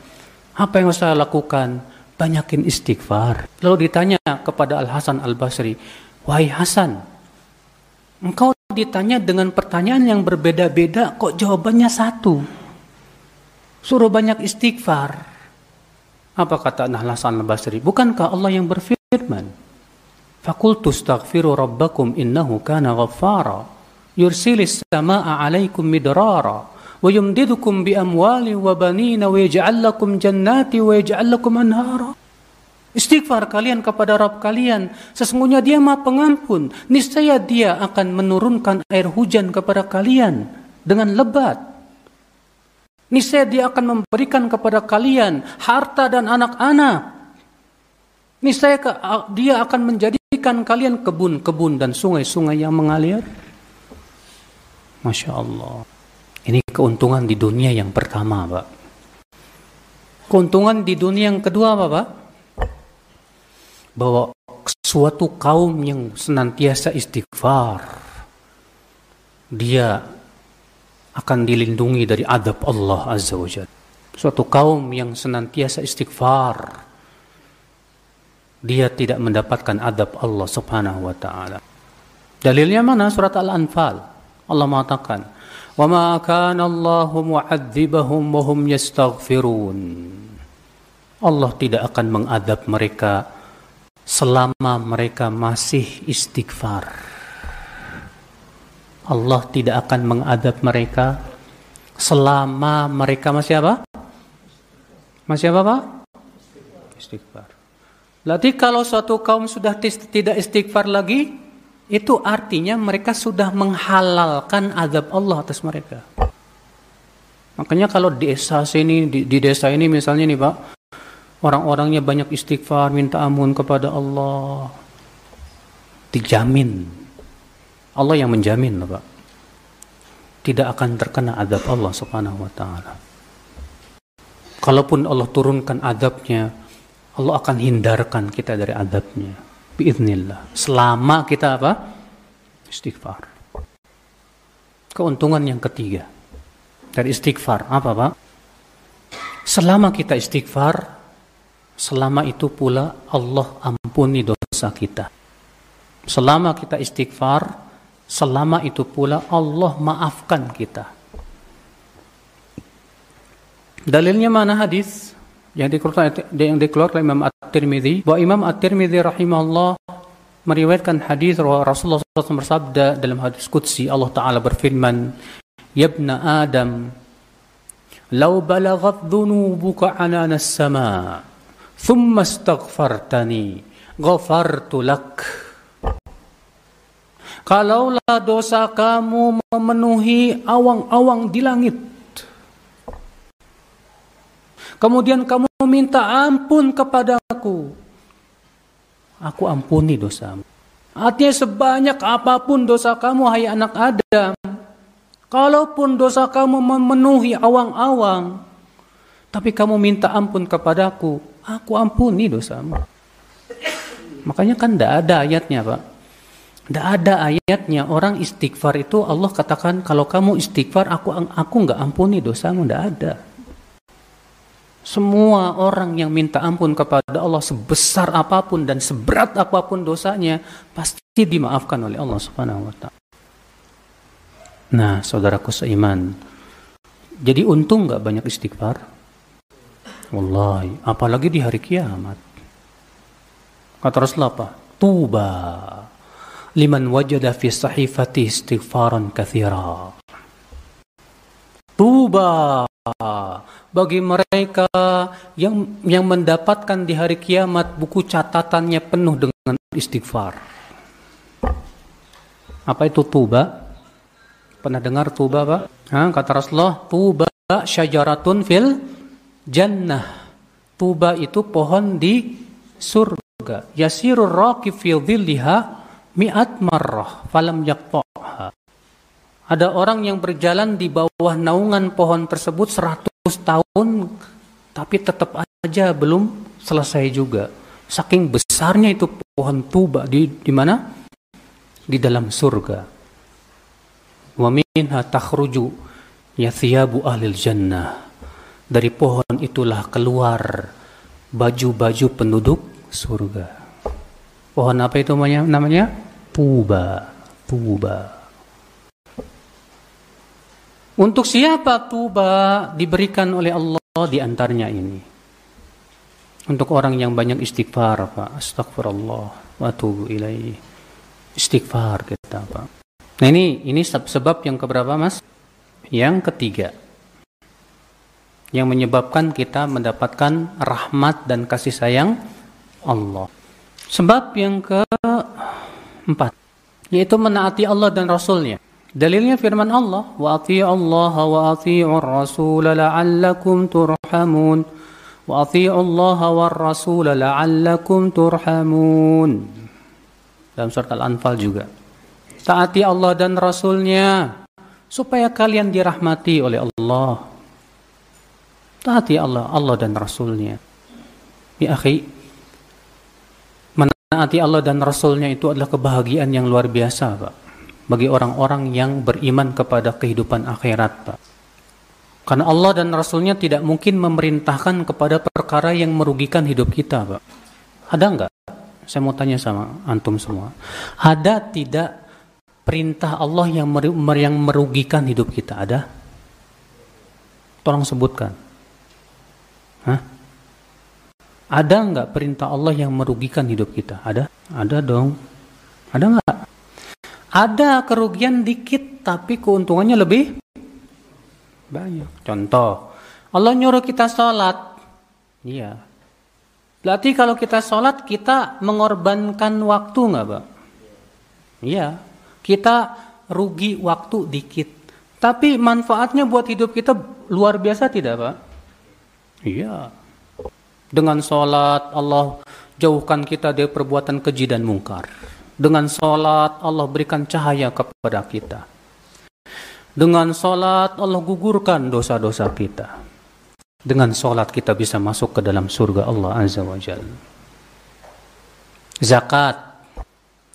apa yang saya lakukan? Banyakin istighfar. Lalu ditanya kepada Al-Hasan Al-Basri, Wahai Hasan, engkau ditanya dengan pertanyaan yang berbeda-beda, kok jawabannya satu? Suruh banyak istighfar. Apa kata Al-Hasan Al-Basri? Bukankah Allah yang berfirman? Fakultu astaghfiru rabbakum innahu kana ghaffara. Yursilis sama'a alaikum midrara ويمددكم بأموال وبنين ويجعل لكم جنات ويجعل لكم أنهارا Istighfar kalian kepada Rabb kalian. Sesungguhnya dia maha pengampun. Niscaya dia akan menurunkan air hujan kepada kalian dengan lebat. Niscaya dia akan memberikan kepada kalian harta dan anak-anak. Niscaya dia akan menjadikan kalian kebun-kebun dan sungai-sungai yang mengalir. Masya Allah. Ini keuntungan di dunia yang pertama, Pak. Keuntungan di dunia yang kedua apa, Pak? Bahwa suatu kaum yang senantiasa istighfar, dia akan dilindungi dari adab Allah Azza wa Jalla. Suatu kaum yang senantiasa istighfar, dia tidak mendapatkan adab Allah Subhanahu wa taala. Dalilnya mana? Surat Al-Anfal. Allah mengatakan, وما كان الله معذبهم وهم يستغفرون Allah tidak akan mengadab mereka selama mereka masih istighfar. Allah tidak akan mengadab mereka selama mereka masih apa? Masih apa, Pak? Istighfar. Berarti kalau suatu kaum sudah tidak istighfar lagi, itu artinya mereka sudah menghalalkan azab Allah atas mereka. Makanya kalau di desa sini di, di desa ini misalnya nih Pak, orang-orangnya banyak istighfar, minta ampun kepada Allah. Dijamin. Allah yang menjamin Pak. Tidak akan terkena azab Allah Subhanahu wa taala. Kalaupun Allah turunkan azabnya, Allah akan hindarkan kita dari azabnya biiznillah. Selama kita apa? Istighfar. Keuntungan yang ketiga dari istighfar apa, Pak? Selama kita istighfar, selama itu pula Allah ampuni dosa kita. Selama kita istighfar, selama itu pula Allah maafkan kita. Dalilnya mana hadis? Yang dikeluarkan yang dikeluarkan Imam At-Tirmidzi. Bahwa Imam At-Tirmidzi rahimahullah meriwayatkan hadis Rasulullah SAW bersabda dalam hadis qudsi Allah taala berfirman ya ibna adam law balaghat dhunubuka anana as-sama thumma astaghfartani ghafartu lak. Kalaulah dosa kamu memenuhi awang-awang di langit Kemudian kamu minta ampun kepadaku. Aku ampuni dosamu. Artinya sebanyak apa pun dosa kamu, hai anak Adam. Kalaupun dosa kamu memenuhi awang-awang, tapi kamu minta ampun kepadaku, aku ampuni dosamu. Makanya kan tidak ada ayatnya Pak. Tidak ada ayatnya orang istighfar itu Allah katakan kalau kamu istighfar aku aku nggak ampuni dosamu tidak ada. Semua orang yang minta ampun kepada Allah sebesar apa pun dan seberat apa pun dosanya pasti dimaafkan oleh Allah Subhanahu wa taala. Nah, saudaraku seiman. Jadi untung nggak banyak istighfar? Wallahi, apalagi di hari kiamat. Kata Rasulullah apa? Tuba liman wajada fi sahifati istighfaran kathira. Tuba bagi mereka yang yang mendapatkan di hari kiamat buku catatannya penuh dengan istighfar. Apa itu tuba? Pernah dengar tuba, Pak? Ha, kata Rasulullah, tuba syajaratun fil jannah. Tuba itu pohon di surga. Yasirur raqib fi dhilliha mi'at marrah falam yaqta'ha. Ada orang yang berjalan di bawah naungan pohon tersebut 100 tahun tapi tetap aja belum selesai juga. Saking besarnya itu pohon tuba di di mana? Di dalam surga. Wa minha takhruju yathiyabu ahlil jannah. Dari pohon itulah keluar baju-baju penduduk surga. Pohon apa itu namanya? namanya? tuba, tuba. Untuk siapa tuba diberikan oleh Allah di antaranya ini? Untuk orang yang banyak istighfar, Pak. Astagfirullah wa tubu ilaih. Istighfar kita, Pak. Nah ini ini sebab yang keberapa, Mas? Yang ketiga. Yang menyebabkan kita mendapatkan rahmat dan kasih sayang Allah. Sebab yang ke Empat. Yaitu menaati Allah dan Rasulnya. Dalilnya firman Allah, wa Allah wa ati'ur rasul la'allakum turhamun. Wa Allah wa rasul la'allakum turhamun. Dalam surat Al-Anfal juga. Taati Allah dan Rasulnya supaya kalian dirahmati oleh Allah. Taati Allah, Allah dan Rasulnya. Ya akhi, Menaati Allah dan Rasulnya itu adalah kebahagiaan yang luar biasa, Pak. Bagi orang-orang yang beriman kepada kehidupan akhirat, Pak. Karena Allah dan Rasulnya tidak mungkin memerintahkan kepada perkara yang merugikan hidup kita, Pak. Ada enggak? Saya mau tanya sama antum semua. Ada tidak perintah Allah yang yang merugikan hidup kita? Ada? Tolong sebutkan. Hah? Ada nggak perintah Allah yang merugikan hidup kita? Ada? Ada dong. Ada nggak? Ada kerugian dikit tapi keuntungannya lebih banyak. Contoh, Allah nyuruh kita sholat. Iya. Berarti kalau kita sholat kita mengorbankan waktu nggak, Pak? Iya. Kita rugi waktu dikit. Tapi manfaatnya buat hidup kita luar biasa tidak, Pak? Iya. Dengan sholat Allah jauhkan kita dari perbuatan keji dan mungkar. Dengan sholat Allah berikan cahaya kepada kita. Dengan sholat Allah gugurkan dosa-dosa kita. Dengan sholat kita bisa masuk ke dalam surga Allah Azza wa Jal. Zakat.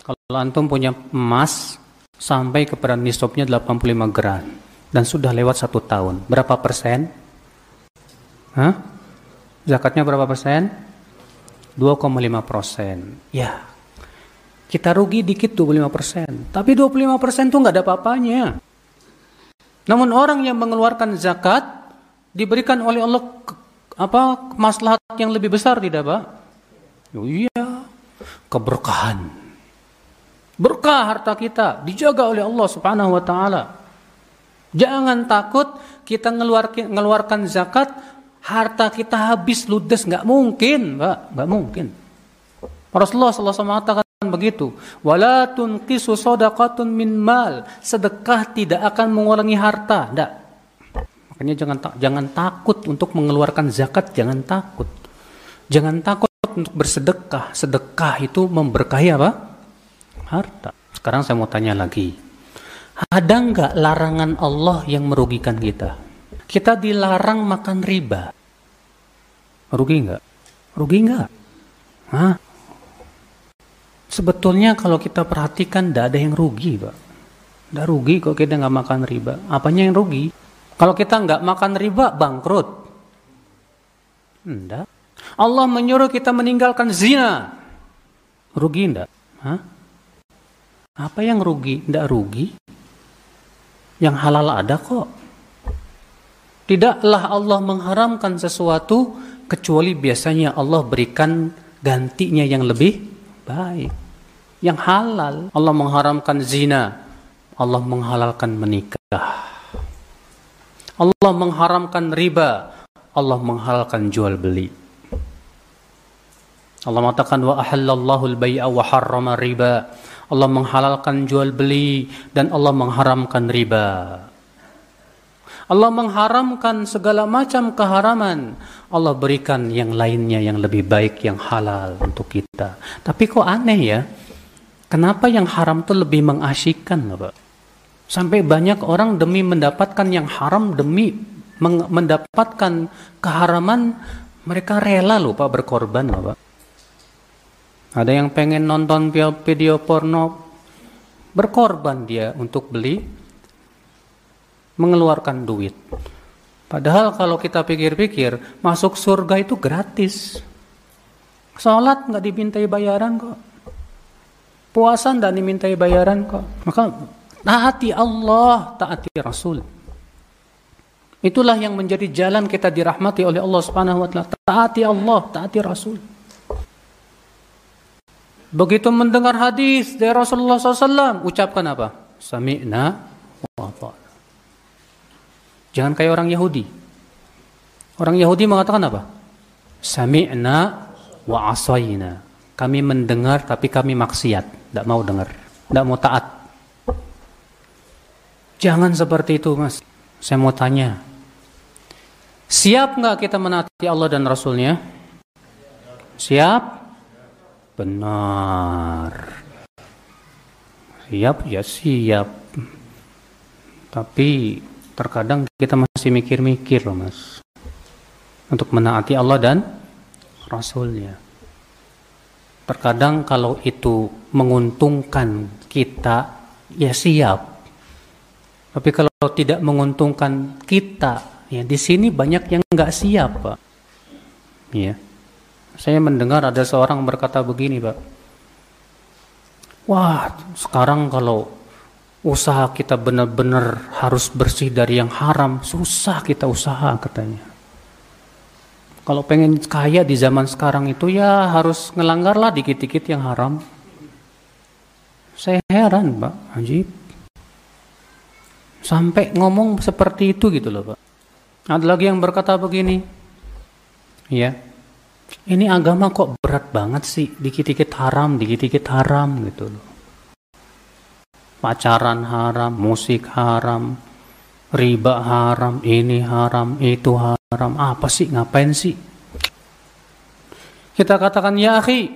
Kalau antum punya emas sampai kepada nisabnya 85 gram dan sudah lewat satu tahun, berapa persen? Hah? Zakatnya berapa persen? 2,5 persen. Ya, kita rugi dikit 25 persen. Tapi 25 persen itu nggak ada apa-apanya. Namun orang yang mengeluarkan zakat diberikan oleh Allah apa maslahat yang lebih besar tidak pak? Oh, iya, keberkahan. Berkah harta kita dijaga oleh Allah Subhanahu wa taala. Jangan takut kita ngeluarkan zakat harta kita habis ludes nggak mungkin pak nggak mungkin Rasulullah SAW begitu. Wala tunqisu sadaqatun min mal. Sedekah tidak akan mengurangi harta. Enggak makanya jangan jangan takut untuk mengeluarkan zakat jangan takut. Jangan takut untuk bersedekah. Sedekah itu memberkahi apa? Harta. Sekarang saya mau tanya lagi. Ada nggak larangan Allah yang merugikan kita? Kita dilarang makan riba. Rugi nggak? Rugi nggak? Hah? Sebetulnya kalau kita perhatikan tidak ada yang rugi, Pak. Tidak rugi kalau kita nggak makan riba. Apanya yang rugi? Kalau kita nggak makan riba, bangkrut. Enggak. Allah menyuruh kita meninggalkan zina. Rugi enggak? Hah? Apa yang rugi? Enggak rugi. Yang halal ada kok. Tidaklah Allah mengharamkan sesuatu kecuali biasanya Allah berikan gantinya yang lebih baik. Yang halal. Allah mengharamkan zina. Allah menghalalkan menikah. Allah mengharamkan riba. Allah menghalalkan jual beli. Allah mengatakan wa ahallallahu al-bai'a wa harrama riba. Allah menghalalkan jual beli dan Allah mengharamkan riba. Allah mengharamkan segala macam keharaman. Allah berikan yang lainnya yang lebih baik, yang halal untuk kita. Tapi kok aneh ya? Kenapa yang haram itu lebih mengasyikkan, Pak? Sampai banyak orang demi mendapatkan yang haram, demi mendapatkan keharaman, mereka rela loh Pak berkorban, Pak. Ada yang pengen nonton video porno, berkorban dia untuk beli, mengeluarkan duit. Padahal kalau kita pikir-pikir, masuk surga itu gratis. Sholat nggak dimintai bayaran kok. Puasa nggak dimintai bayaran kok. Maka taati Allah, taati Rasul. Itulah yang menjadi jalan kita dirahmati oleh Allah Subhanahu wa taala. Taati Allah, taati Rasul. Begitu mendengar hadis dari Rasulullah SAW, ucapkan apa? Sami'na wa Jangan kayak orang Yahudi. Orang Yahudi mengatakan apa? Sami'na wa asayna. Kami mendengar tapi kami maksiat. Tidak mau dengar. Tidak mau taat. Jangan seperti itu mas. Saya mau tanya. Siap nggak kita menaati Allah dan Rasulnya? Siap? Benar. Siap ya siap. Tapi terkadang kita masih mikir-mikir loh mas. Untuk menaati Allah dan Rasulnya. Terkadang kalau itu menguntungkan kita, ya siap. Tapi kalau tidak menguntungkan kita, ya di sini banyak yang nggak siap, pak. Ya. Saya mendengar ada seorang berkata begini, Pak. Wah, sekarang kalau usaha kita benar-benar harus bersih dari yang haram, susah kita usaha katanya. Kalau pengen kaya di zaman sekarang itu ya harus ngelanggarlah dikit-dikit yang haram. Saya heran, Pak, ajib. Sampai ngomong seperti itu gitu loh, Pak. Ada lagi yang berkata begini. Ya, ini agama kok berat banget sih, dikit-dikit haram, dikit-dikit haram gitu loh. Pacaran haram, musik haram, riba haram, ini haram, itu haram. Apa sih, ngapain sih? Kita katakan, ya akhi,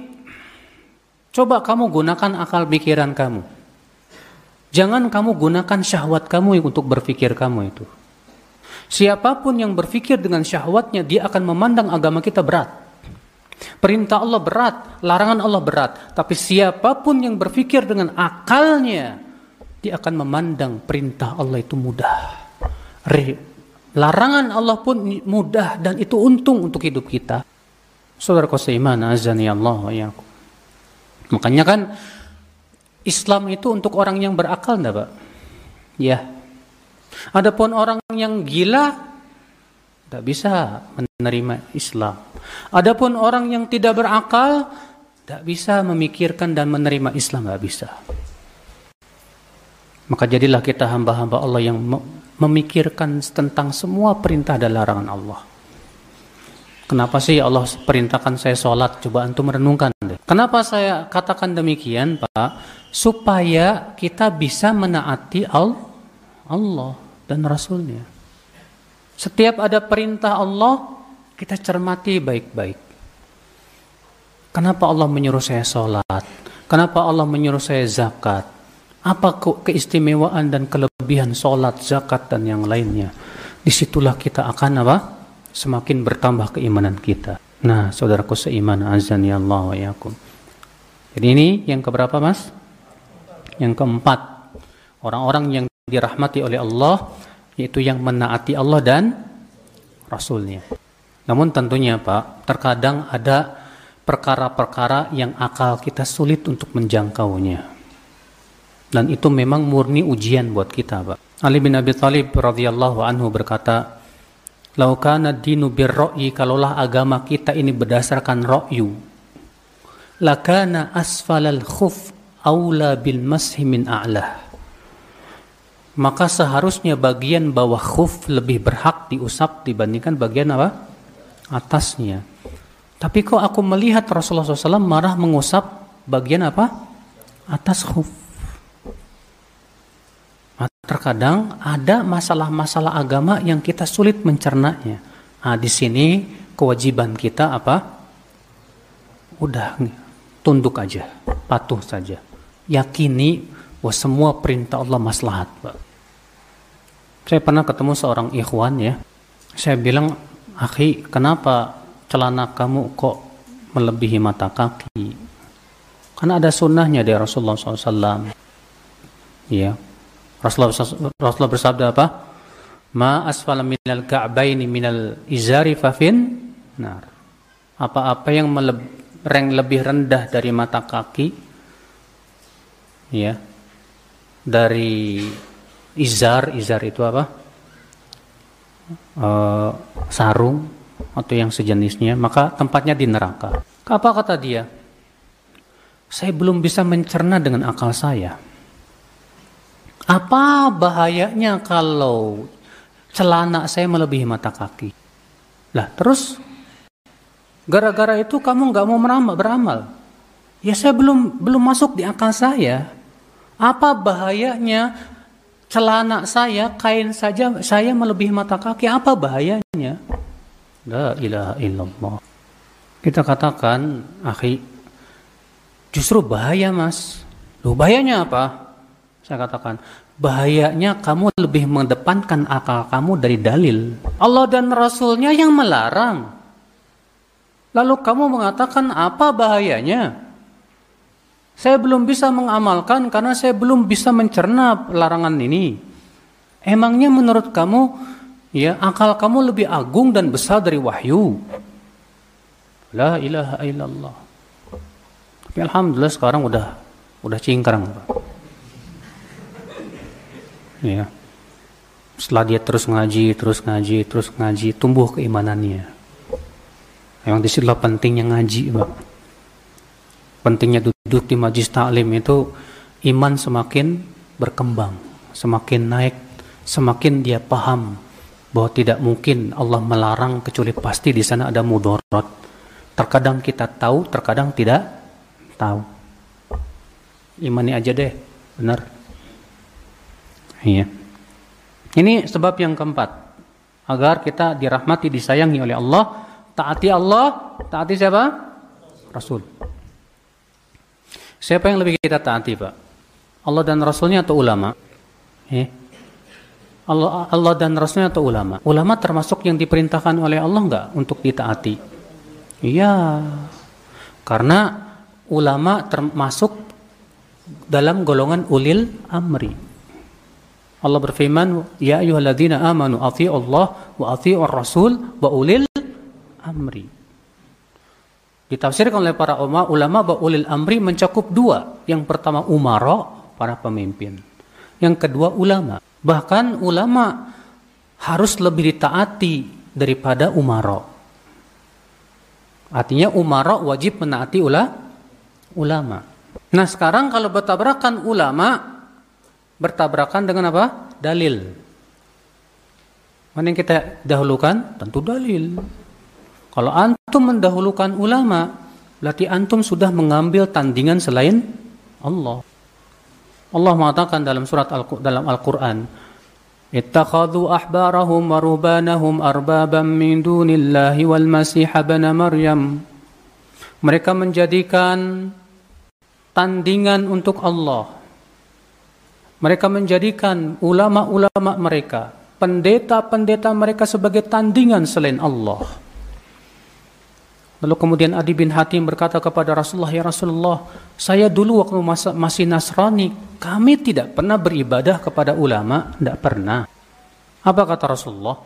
coba kamu gunakan akal pikiran kamu. Jangan kamu gunakan syahwat kamu untuk berpikir kamu itu. Siapa pun yang berpikir dengan syahwatnya, dia akan memandang agama kita berat. Perintah Allah berat, larangan Allah berat. Tapi siapa pun yang berpikir dengan akalnya, dia akan memandang perintah Allah itu mudah. Larangan Allah pun mudah dan itu untung untuk hidup kita. Saudara seiman, azani Allah ya. Makanya kan Islam itu untuk orang yang berakal enggak, Pak? Ya. Adapun orang yang gila tidak bisa menerima Islam. Adapun orang yang tidak berakal tidak bisa memikirkan dan menerima Islam, tidak bisa. Maka jadilah kita hamba-hamba Allah yang memikirkan tentang semua perintah dan larangan Allah. Kenapa sih Allah perintahkan saya sholat? Coba antum merenungkan. Kenapa saya katakan demikian, Pak? Supaya kita bisa menaati Allah dan Rasulnya. Setiap ada perintah Allah, kita cermati baik-baik. Kenapa Allah menyuruh saya sholat? Kenapa Allah menyuruh saya zakat? Apa keistimewaan dan kelebihan sholat, zakat, dan yang lainnya? Di situlah kita akan apa? Semakin bertambah keimanan kita. Nah, saudaraku seiman, azan ya Allah wa yakum. Jadi ini yang keberapa mas? Yang keempat. Orang-orang yang dirahmati oleh Allah yaitu yang menaati Allah dan Rasulnya. Namun tentunya Pak, terkadang ada perkara-perkara yang akal kita sulit untuk menjangkaunya. Dan itu memang murni ujian buat kita, Pak. Ali bin Abi Thalib radhiyallahu anhu berkata, "Laukana dinu birro'i kalaulah agama kita ini berdasarkan ro'yu, lakana asfalal khuf aula bil mashi min a'lah." Maka seharusnya bagian bawah khuf lebih berhak diusap dibandingkan bagian apa? Atasnya. Tapi kok aku melihat Rasulullah SAW marah mengusap bagian apa? Atas khuf. Terkadang ada masalah-masalah agama yang kita sulit mencernanya. Nah, di sini kewajiban kita apa? Udah tunduk aja, patuh saja. Yakini bahwa semua perintah Allah maslahat, Pak. Saya pernah ketemu seorang ikhwan ya. Saya bilang, "Akhi, kenapa celana kamu kok melebihi mata kaki? Karena ada sunnahnya dari Rasulullah SAW. Ya. Rasulullah, Rasulullah bersabda apa? Ma asfala minal ka'baini minal izari fafin nar. Apa-apa yang meleb, lebih rendah dari mata kaki ya dari izar izar itu apa uh, sarung atau yang sejenisnya, maka tempatnya di neraka. Apa kata dia? Saya belum bisa mencerna dengan akal saya. Apa bahayanya kalau celana saya melebihi mata kaki? Lah terus gara-gara itu kamu nggak mau meramal, beramal? Ya saya belum belum masuk di akal saya. Apa bahayanya celana saya, kain saja saya melebihi mata kaki? Apa bahayanya? La ilaha illallah. Kita katakan, akhi, justru bahaya mas. Loh bahayanya apa? Saya katakan, bahayanya kamu lebih mengedepankan akal kamu dari dalil. Allah dan Rasulnya yang melarang. Lalu kamu mengatakan apa bahayanya? Saya belum bisa mengamalkan karena saya belum bisa mencerna larangan ini. Emangnya menurut kamu ya akal kamu lebih agung dan besar dari wahyu. La ilaha illallah. Tapi alhamdulillah sekarang udah udah cingkrang. Ya. Setelah dia terus ngaji, terus ngaji, terus ngaji, tumbuh keimanannya. Memang di situlah pentingnya ngaji, Pak. Pentingnya duduk di majlis taklim itu iman semakin berkembang, semakin naik, semakin dia paham bahwa tidak mungkin Allah melarang kecuali pasti di sana ada mudarat. Terkadang kita tahu, terkadang tidak tahu. Imani aja deh, benar. Iya. Ini sebab yang keempat. Agar kita dirahmati, disayangi oleh Allah, taati Allah, taati siapa? Rasul. Siapa yang lebih kita taati, Pak? Allah dan Rasulnya atau ulama? Eh? Allah, Allah dan Rasulnya atau ulama? Ulama termasuk yang diperintahkan oleh Allah enggak untuk ditaati? Iya. Karena ulama termasuk dalam golongan ulil amri. Allah berfirman, "Ya ayyuhalladzina amanu Allah wa athi'ur rasul wa ulil amri." Ditafsirkan oleh para ulama bahwa ulil amri mencakup dua. Yang pertama umara, para pemimpin. Yang kedua ulama. Bahkan ulama harus lebih ditaati daripada umara. Artinya umara wajib menaati ula, ulama. Nah sekarang kalau bertabrakan ulama bertabrakan dengan apa? Dalil. Mana yang kita dahulukan? Tentu dalil. Kalau antum mendahulukan ulama, berarti antum sudah mengambil tandingan selain Allah. Allah mengatakan dalam surat Al dalam Al-Qur'an, "Ittakhadhu ahbarahum wa rubanahum arbaban min dunillahi wal masih ibn Maryam." Mereka menjadikan tandingan untuk Allah. Mereka menjadikan ulama-ulama mereka, pendeta-pendeta mereka sebagai tandingan selain Allah. Lalu kemudian Adi bin Hatim berkata kepada Rasulullah, "Ya Rasulullah, saya dulu waktu masih Nasrani, kami tidak pernah beribadah kepada ulama, tidak pernah." Apa kata Rasulullah?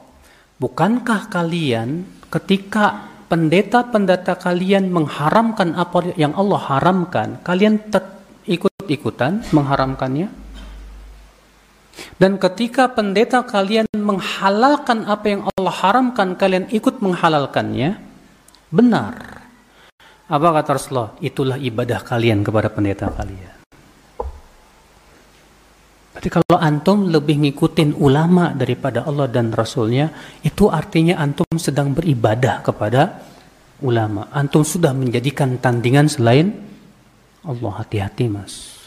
Bukankah kalian ketika pendeta-pendeta kalian mengharamkan apa yang Allah haramkan, kalian ikut-ikutan mengharamkannya? Dan ketika pendeta kalian menghalalkan apa yang Allah haramkan, kalian ikut menghalalkannya? benar. Apa kata Rasulullah? Itulah ibadah kalian kepada pendeta kalian. Berarti kalau antum lebih ngikutin ulama daripada Allah dan Rasulnya, itu artinya antum sedang beribadah kepada ulama. Antum sudah menjadikan tandingan selain Allah. Hati-hati mas.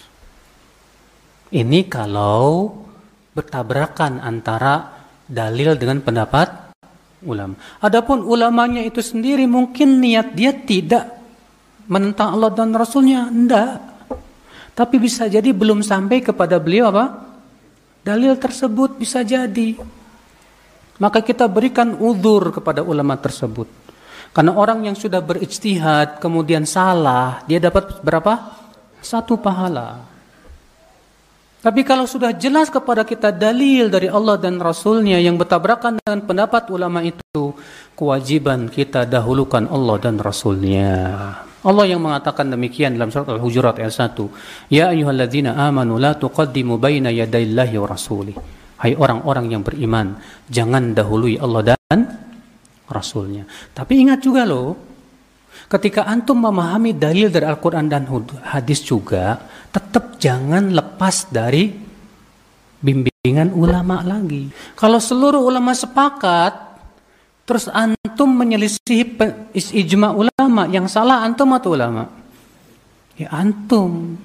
Ini kalau bertabrakan antara dalil dengan pendapat ulama. Adapun ulamanya itu sendiri mungkin niat dia tidak menentang Allah dan Rasulnya, enggak. Tapi bisa jadi belum sampai kepada beliau apa? Dalil tersebut bisa jadi. Maka kita berikan uzur kepada ulama tersebut. Karena orang yang sudah berijtihad kemudian salah, dia dapat berapa? Satu pahala. Tapi kalau sudah jelas kepada kita dalil dari Allah dan Rasulnya yang bertabrakan dengan pendapat ulama itu, kewajiban kita dahulukan Allah dan Rasulnya. Allah yang mengatakan demikian dalam surat Al-Hujurat ayat 1. Ya ayyuhalladzina amanu la tuqaddimu baina yadayillahi wa rasulih. Hai orang-orang yang beriman, jangan dahului Allah dan Rasulnya. Tapi ingat juga loh, ketika antum memahami dalil dari Al-Quran dan hadis juga, tetap jangan lepas dari bimbingan ulama lagi. Kalau seluruh ulama sepakat, terus antum menyelisih ijma ulama, yang salah antum atau ulama? Ya antum,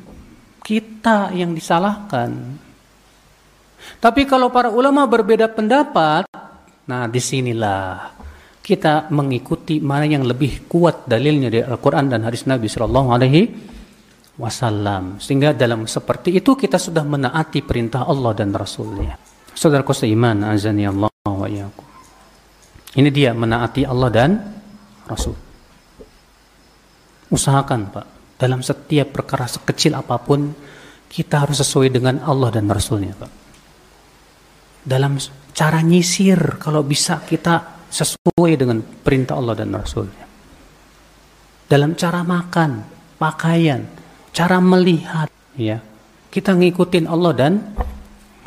kita yang disalahkan. Tapi kalau para ulama berbeda pendapat, nah di sinilah kita mengikuti mana yang lebih kuat dalilnya dari Al-Quran dan hadis Nabi Shallallahu Alaihi wasallam. Sehingga dalam seperti itu kita sudah menaati perintah Allah dan Rasulnya. Saudaraku seiman, azani Allah wa iyakum. Ini dia menaati Allah dan Rasul. Usahakan Pak, dalam setiap perkara sekecil apa pun, kita harus sesuai dengan Allah dan Rasulnya Pak. Dalam cara nyisir, kalau bisa kita sesuai dengan perintah Allah dan Rasulnya. Dalam cara makan, pakaian, cara melihat ya kita ngikutin Allah dan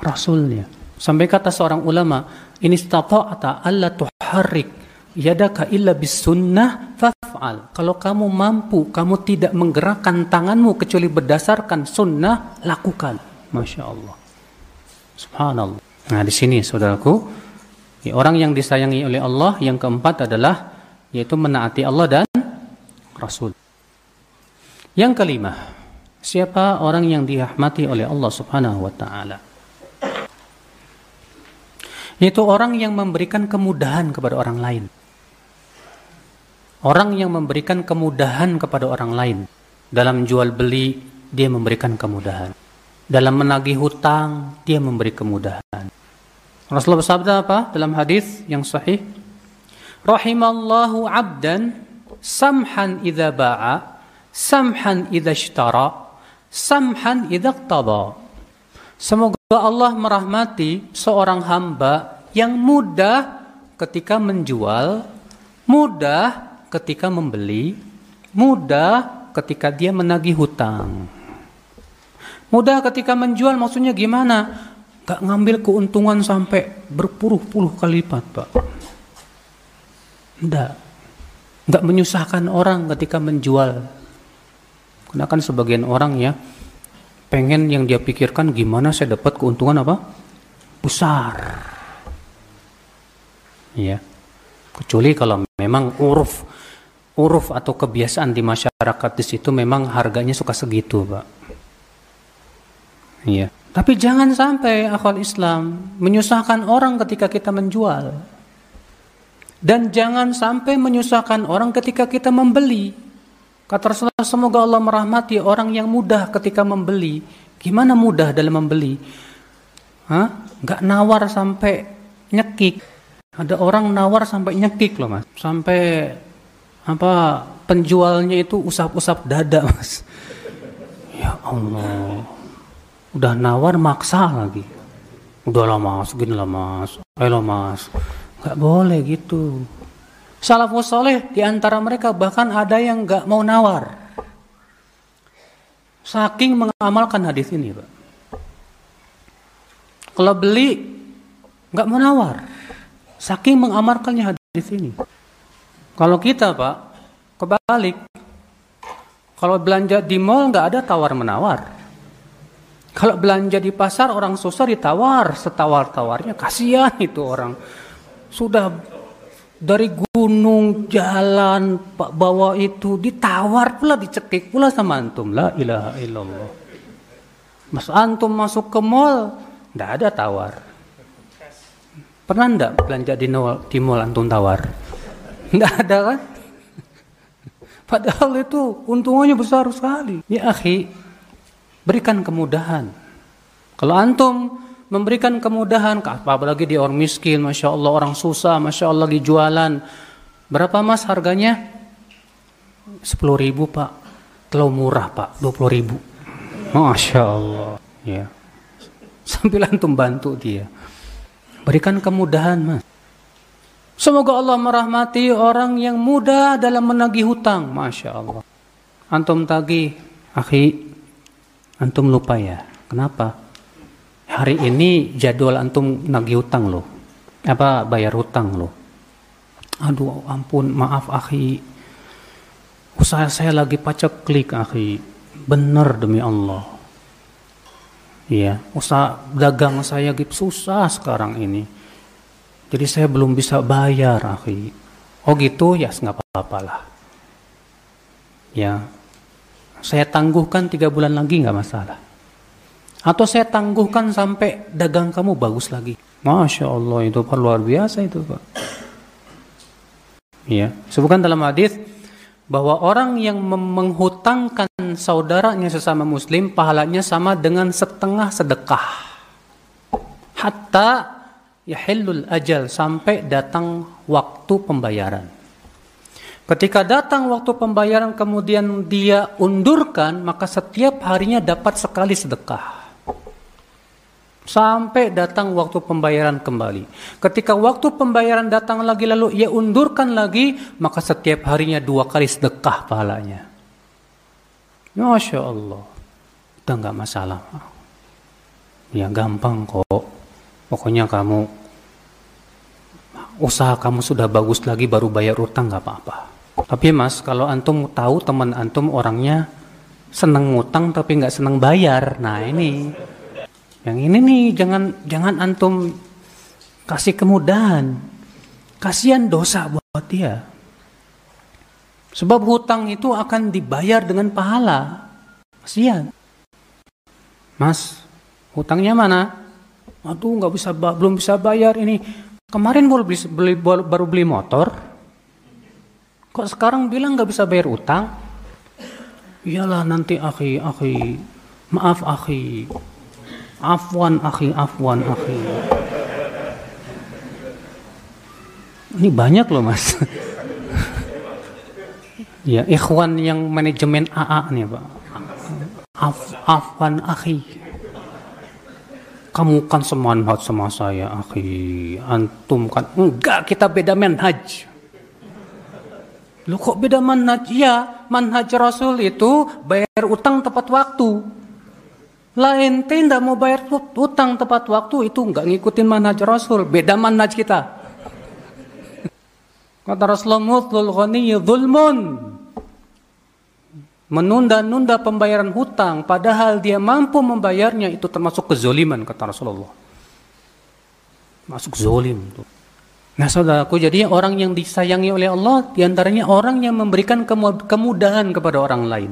Rasulnya. Sampai kata seorang ulama ini atau Allah tuharrik yadaka illa bis sunnah faf'al. Kalau kamu mampu kamu tidak menggerakkan tanganmu kecuali berdasarkan sunnah lakukan. Masya Allah. Subhanallah. Nah di sini saudaraku ya, orang yang disayangi oleh Allah yang keempat adalah yaitu menaati Allah dan Rasul yang kelima, siapa orang yang dirahmati oleh Allah Subhanahu wa taala? Yaitu orang yang memberikan kemudahan kepada orang lain. Orang yang memberikan kemudahan kepada orang lain. Dalam jual beli, dia memberikan kemudahan. Dalam menagih hutang, dia memberi kemudahan. Rasulullah bersabda apa? Dalam hadis yang sahih? Rahimallahu 'abdan samhan idza ba'a samhan idza ishtara samhan idza qtada semoga Allah merahmati seorang hamba yang mudah ketika menjual mudah ketika membeli mudah ketika dia menagih hutang. Mudah ketika menjual maksudnya gimana gak ngambil keuntungan sampai berpuluh-puluh kali lipat pak enggak enggak menyusahkan orang ketika menjual karena kan sebagian orang ya pengen yang dia pikirkan gimana saya dapat keuntungan apa? Besar. Ya. Kecuali kalau memang uruf uruf atau kebiasaan di masyarakat di situ memang harganya suka segitu, Pak. Iya. Tapi jangan sampai akal Islam menyusahkan orang ketika kita menjual. Dan jangan sampai menyusahkan orang ketika kita membeli. Kata Rasulullah, semoga Allah merahmati orang yang mudah ketika membeli. Gimana mudah dalam membeli? Hah? Gak nawar sampai nyekik. Ada orang nawar sampai nyekik loh mas. Sampai apa penjualnya itu usap-usap dada mas ya Allah udah nawar maksa lagi. Udahlah mas. Gini lah mas. Ayo mas. Nggak boleh gitu. Salafus soleh di antara mereka bahkan ada yang nggak mau nawar. Saking mengamalkan hadis ini pak. Kalau beli nggak mau nawar. Saking mengamalkannya hadis ini. Kalau kita pak kebalik. Kalau belanja di mall nggak ada tawar menawar kalau belanja di pasar orang susah ditawar. Setawar-tawarnya kasihan itu orang. Sudah dari gunung jalan pak bawa itu ditawar pula dicekik pula sama antum. La ilaha illallah. Mas antum masuk ke mall ndak ada tawar. Pernah ndak belanja di mall di mall antum tawar? Ndak ada kan? Padahal itu untungnya besar sekali. Ya akhi berikan kemudahan kalau antum memberikan kemudahan, apalagi di orang miskin, masya Allah orang susah, masya Allah lagi jualan. Berapa mas harganya? 10 ribu pak, terlalu murah pak, 20 ribu. Masya Allah. Ya. Sambil antum bantu dia. Berikan kemudahan mas. Semoga Allah merahmati orang yang mudah dalam menagih hutang. Masya Allah. Antum tagih, akhi, antum lupa ya. Kenapa? hari ini jadwal antum nagih utang loh. Apa bayar hutang loh. Aduh ampun maaf akhi. Usaha saya lagi pacak klik akhi. Bener demi Allah. Iya usaha dagang saya gitu susah sekarang ini. Jadi saya belum bisa bayar akhi. Oh gitu ya nggak apa-apa lah. Ya saya tangguhkan tiga bulan lagi nggak masalah atau saya tangguhkan sampai dagang kamu bagus lagi. Masya Allah itu Pak luar biasa itu Pak. Ya, sebutkan dalam hadis bahwa orang yang menghutangkan saudaranya sesama muslim pahalanya sama dengan setengah sedekah. Hatta yahillul ajal sampai datang waktu pembayaran. Ketika datang waktu pembayaran kemudian dia undurkan, maka setiap harinya dapat sekali sedekah. Sampai datang waktu pembayaran kembali. Ketika waktu pembayaran datang lagi lalu ia undurkan lagi, maka setiap harinya dua kali sedekah pahalanya. Masya Allah. Udah nggak masalah. Ya gampang kok. Pokoknya kamu usaha kamu sudah bagus lagi baru bayar utang nggak apa-apa. Tapi mas, kalau antum tahu teman antum orangnya seneng ngutang tapi nggak seneng bayar, nah ini yang ini nih jangan jangan antum kasih kemudahan. Kasihan dosa buat dia. Sebab hutang itu akan dibayar dengan pahala. Kasihan. Mas, hutangnya mana? Aduh, nggak bisa belum bisa bayar ini. Kemarin baru beli, beli baru beli motor. Kok sekarang bilang nggak bisa bayar utang? Iyalah nanti akhi, akhi. Maaf akhi, Afwan akhi, afwan akhi. Ini banyak loh mas. ya, ikhwan yang manajemen AA nih pak. Af, afwan akhi. Kamu kan semanhat sama saya akhi. Antum kan enggak kita beda manhaj. Lu kok beda manhaj? Ya, manhaj Rasul itu bayar utang tepat waktu. Lah ente mau bayar utang tepat waktu itu nggak ngikutin manhaj Rasul, beda manhaj kita. Kata Rasulullah, "Mutlul ghani zulmun." Menunda-nunda pembayaran hutang padahal dia mampu membayarnya itu termasuk kezoliman kata Rasulullah. Masuk zolim tuh. Nah saudaraku, jadi orang yang disayangi oleh Allah di antaranya orang yang memberikan kemudahan kepada orang lain.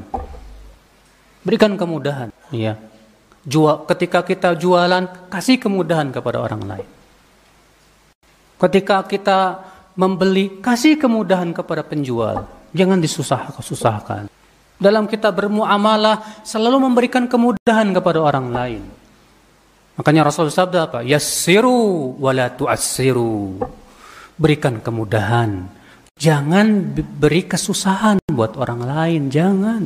Berikan kemudahan, ya. Jual, ketika kita jualan, kasih kemudahan kepada orang lain. Ketika kita membeli, kasih kemudahan kepada penjual. Jangan disusahkan. Dalam kita bermuamalah, selalu memberikan kemudahan kepada orang lain. Makanya Rasul sabda apa? Yassiru wala tu'assiru. Berikan kemudahan. Jangan beri kesusahan buat orang lain, jangan.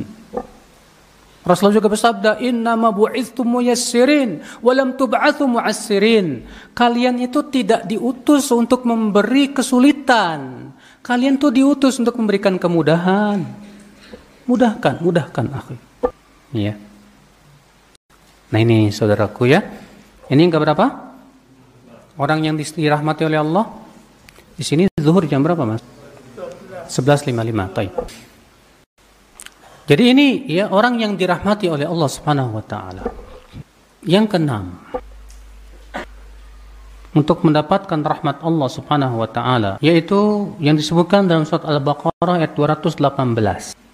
Rasulullah juga bersabda, "Innama bu'ithtum muyassirin wa lam tub'atsu mu'assirin." Kalian itu tidak diutus untuk memberi kesulitan. Kalian tuh diutus untuk memberikan kemudahan. Mudahkan, mudahkan, akhi. Ya. Nah ini saudaraku ya. Ini yang berapa? Orang yang dirahmati oleh Allah. Di sini zuhur jam berapa, Mas? 11.55. Baik. Jadi ini ya orang yang dirahmati oleh Allah Subhanahu wa taala. Yang keenam, untuk mendapatkan rahmat Allah Subhanahu wa taala, yaitu yang disebutkan dalam surat Al-Baqarah ayat 218.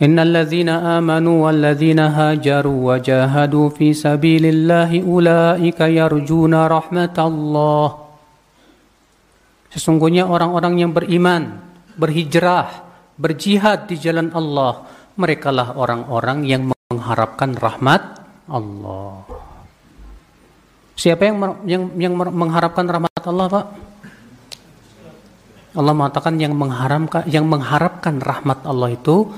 Innal ladzina amanu wal ladzina hajaru wa jahadu fi sabilillahi ulaika yarjuna rahmatallah. Sesungguhnya orang-orang yang beriman, berhijrah, berjihad di jalan Allah, merekalah orang-orang yang mengharapkan rahmat Allah. Siapa yang yang yang mengharapkan rahmat Allah, Pak? Allah mengatakan yang mengharapkan yang mengharapkan rahmat Allah itu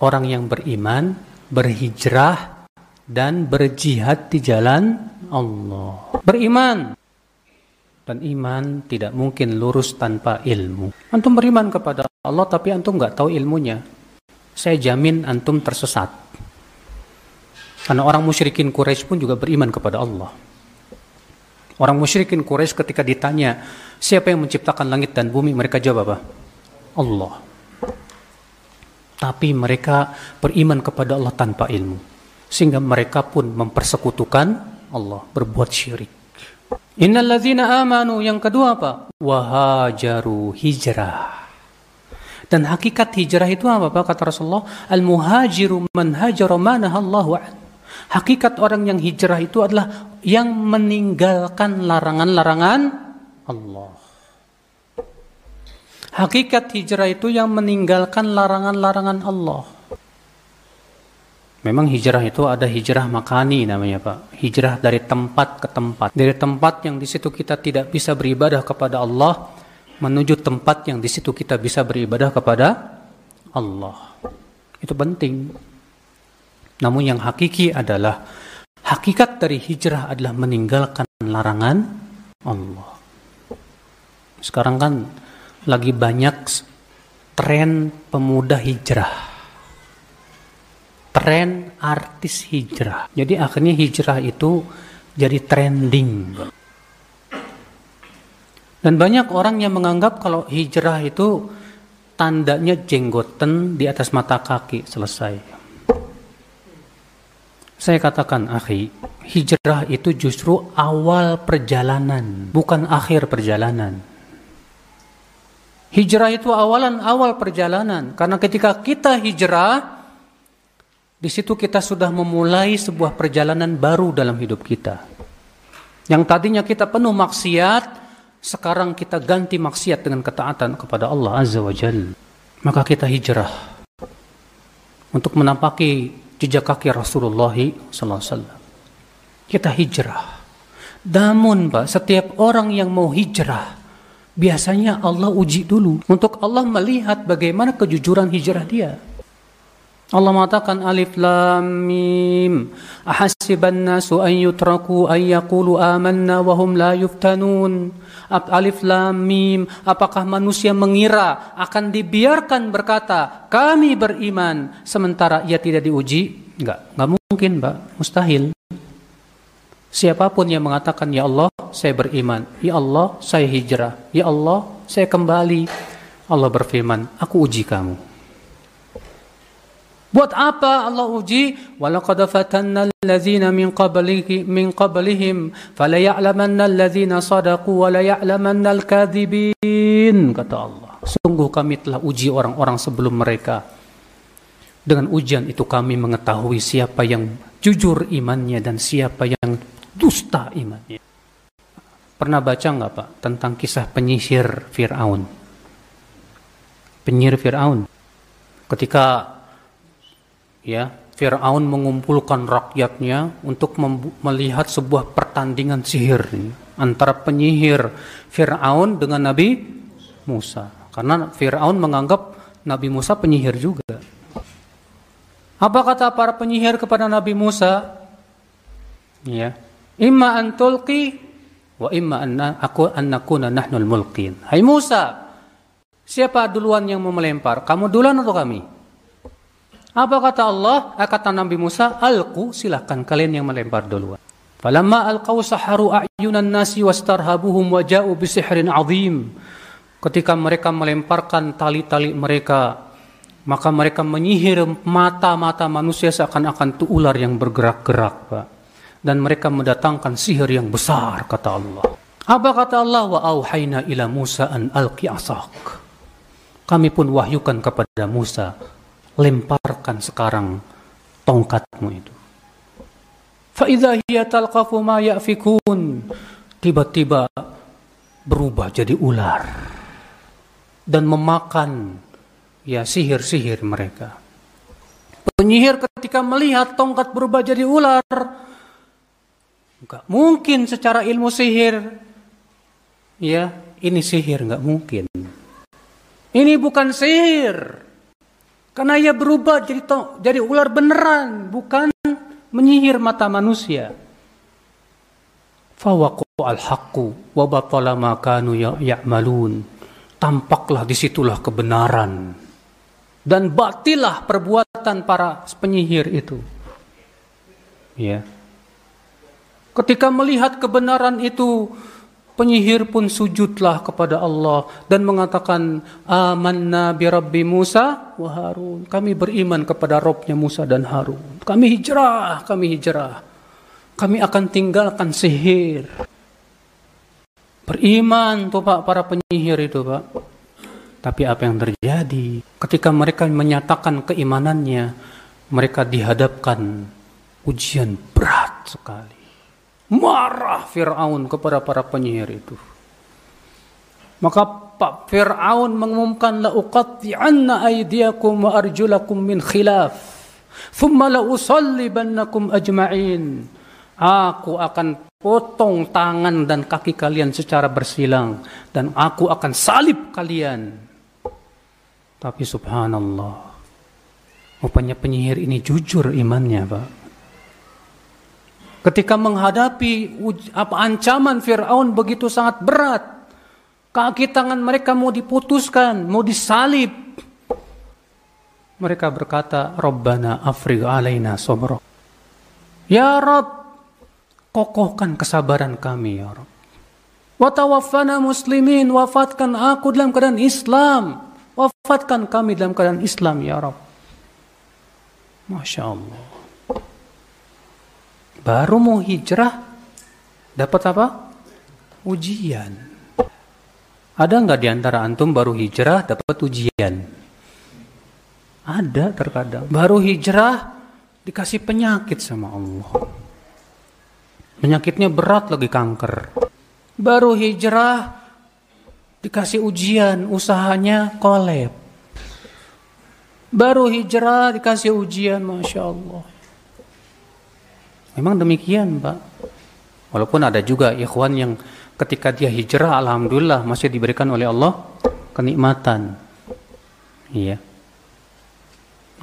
orang yang beriman, berhijrah dan berjihad di jalan Allah. Beriman dan iman tidak mungkin lurus tanpa ilmu. Antum beriman kepada Allah tapi antum nggak tahu ilmunya. Saya jamin antum tersesat. Karena orang musyrikin Quraisy pun juga beriman kepada Allah. Orang musyrikin Quraisy ketika ditanya, siapa yang menciptakan langit dan bumi? Mereka jawab apa? Allah. Tapi mereka beriman kepada Allah tanpa ilmu. Sehingga mereka pun mempersekutukan Allah, berbuat syirik. Innalladzina amanu yang kedua apa? Wahajaru hijrah. Dan hakikat hijrah itu apa Pak kata Rasulullah? Al-muhajiru man hajara manahallahu an. Hakikat orang yang hijrah itu adalah yang meninggalkan larangan-larangan Allah. Hakikat hijrah itu yang meninggalkan larangan-larangan Allah. Memang hijrah itu ada hijrah makani namanya Pak. Hijrah dari tempat ke tempat. Dari tempat yang di situ kita tidak bisa beribadah kepada Allah menuju tempat yang di situ kita bisa beribadah kepada Allah. Itu penting. Namun yang hakiki adalah hakikat dari hijrah adalah meninggalkan larangan Allah. Sekarang kan lagi banyak tren pemuda hijrah tren artis hijrah. Jadi akhirnya hijrah itu jadi trending. Dan banyak orang yang menganggap kalau hijrah itu tandanya jenggoten di atas mata kaki selesai. Saya katakan, akhi, hijrah itu justru awal perjalanan, bukan akhir perjalanan. Hijrah itu awalan awal perjalanan, karena ketika kita hijrah, di situ kita sudah memulai sebuah perjalanan baru dalam hidup kita. Yang tadinya kita penuh maksiat, sekarang kita ganti maksiat dengan ketaatan kepada Allah Azza wa Jal. Maka kita hijrah untuk menampaki jejak kaki Rasulullah SAW. Kita hijrah. Namun Pak, setiap orang yang mau hijrah, biasanya Allah uji dulu. Untuk Allah melihat bagaimana kejujuran hijrah dia. Allah mengatakan alif lam mim. Ahasiban nasu an yutraku an yaqulu amanna wa hum la yuftanun. Alif lam mim. Apakah manusia mengira akan dibiarkan berkata kami beriman sementara ia tidak diuji enggak. Enggak mungkin Mbak. Mustahil siapa pun yang mengatakan ya Allah saya beriman ya Allah saya hijrah ya Allah saya kembali Allah berfirman aku uji kamu Buat apa Allah uji? Walaqad fatanna min qablihi min qablihim fala ya'lamanna allazina sadaqu wa la ya'lamanna al-kadzibin kata Allah. Sungguh kami telah uji orang-orang sebelum mereka. Dengan ujian itu kami mengetahui siapa yang jujur imannya dan siapa yang dusta imannya. Pernah baca nggak Pak tentang kisah penyihir Fir'aun? Penyihir Fir'aun. Ketika ya Fir'aun mengumpulkan rakyatnya untuk melihat sebuah pertandingan sihir antara penyihir Fir'aun dengan Nabi Musa. Karena Fir'aun menganggap Nabi Musa penyihir juga. Apa kata para penyihir kepada Nabi Musa? Ya. Imma an tulqi wa imma an aku an nakuna nahnul mulqin. Hai Musa, siapa duluan yang mau melempar? Kamu duluan atau kami? Apa kata Allah? Eh, kata Nabi Musa, alku silahkan kalian yang melempar duluan. Falamma alqaw saharu a'yunan nasi wastarhabuhum wa ja'u bisihrin azim. Ketika mereka melemparkan tali-tali mereka, maka mereka menyihir mata-mata manusia seakan-akan itu ular yang bergerak-gerak, Pak. Dan mereka mendatangkan sihir yang besar, kata Allah. Apa kata Allah? Wa auhayna ila Musa an alqi asak. Kami pun wahyukan kepada Musa, lemparkan sekarang tongkatmu itu. Fa'idha hiya talqafu ma ya'fikun. Tiba-tiba berubah jadi ular. Dan memakan ya sihir-sihir mereka. Penyihir ketika melihat tongkat berubah jadi ular, enggak mungkin secara ilmu sihir. Ya, ini sihir enggak mungkin. Ini bukan sihir. Karena ia berubah jadi jadi ular beneran, bukan menyihir mata manusia. Fawaqu al-haqqu wa batala ma kanu ya-, ya'malun. Tampaklah di situlah kebenaran. Dan batilah perbuatan para penyihir itu. Ya. Ketika melihat kebenaran itu, Penyihir pun sujudlah kepada Allah dan mengatakan amanna bi Rabbi Musa wa Harun. Kami beriman kepada Robnya Musa dan Harun. Kami hijrah, kami hijrah. Kami akan tinggalkan sihir. Beriman tuh Pak para penyihir itu Pak. Tapi apa yang terjadi ketika mereka menyatakan keimanannya, mereka dihadapkan ujian berat sekali. Marah Fir'aun kepada para penyihir itu. Maka Pak Fir'aun mengumumkan la uqatti'anna aydiyakum wa arjulakum min khilaf. Thumma la usallibannakum ajma'in. Aku akan potong tangan dan kaki kalian secara bersilang dan aku akan salib kalian. Tapi subhanallah, rupanya penyihir ini jujur imannya, Pak. Ketika menghadapi apa ancaman Firaun begitu sangat berat, kaki tangan mereka mau diputuskan, mau disalib. Mereka berkata, "Rabbana afrigh alaina sabra." Ya Rabb, kokohkan kesabaran kami ya Rabb. Watawaffana muslimin, wafatkan aku dalam keadaan Islam. Wafatkan kami dalam keadaan Islam ya Rabb. Masya Allah. Baru mau hijrah, dapat apa? Ujian. Ada nggak di antara antum baru hijrah dapat ujian? Ada terkadang. Baru hijrah dikasih penyakit sama Allah. Penyakitnya berat lagi kanker. Baru hijrah dikasih ujian, usahanya kolab. Baru hijrah dikasih ujian, Masya Allah. Memang demikian, Pak. Walaupun ada juga ikhwan yang ketika dia hijrah, alhamdulillah masih diberikan oleh Allah kenikmatan. Iya.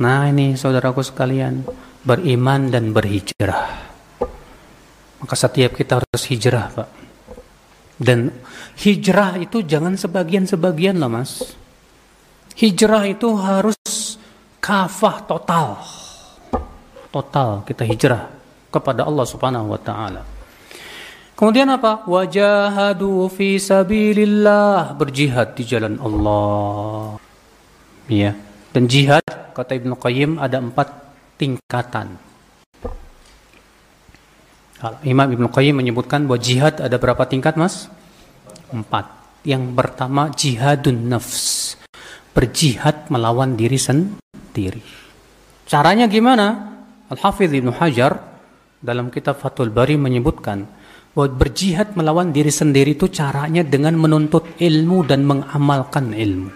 Nah ini saudaraku sekalian, beriman dan berhijrah. Maka setiap kita harus hijrah, Pak. Dan hijrah itu jangan sebagian-sebagian lah, Mas. Hijrah itu harus kafah total. Total kita hijrah kepada Allah Subhanahu wa taala. Kemudian apa? Wajahadu fi sabilillah, berjihad di jalan Allah. Ya. Dan jihad kata Ibnu Qayyim ada empat tingkatan. Imam Ibnu Qayyim menyebutkan bahwa jihad ada berapa tingkat, Mas? Empat. Yang pertama jihadun nafs. Berjihad melawan diri sendiri. Caranya gimana? Al-Hafidh Ibnu Hajar dalam kitab Fathul Bari menyebutkan bahwa berjihad melawan diri sendiri itu caranya dengan menuntut ilmu dan mengamalkan ilmu.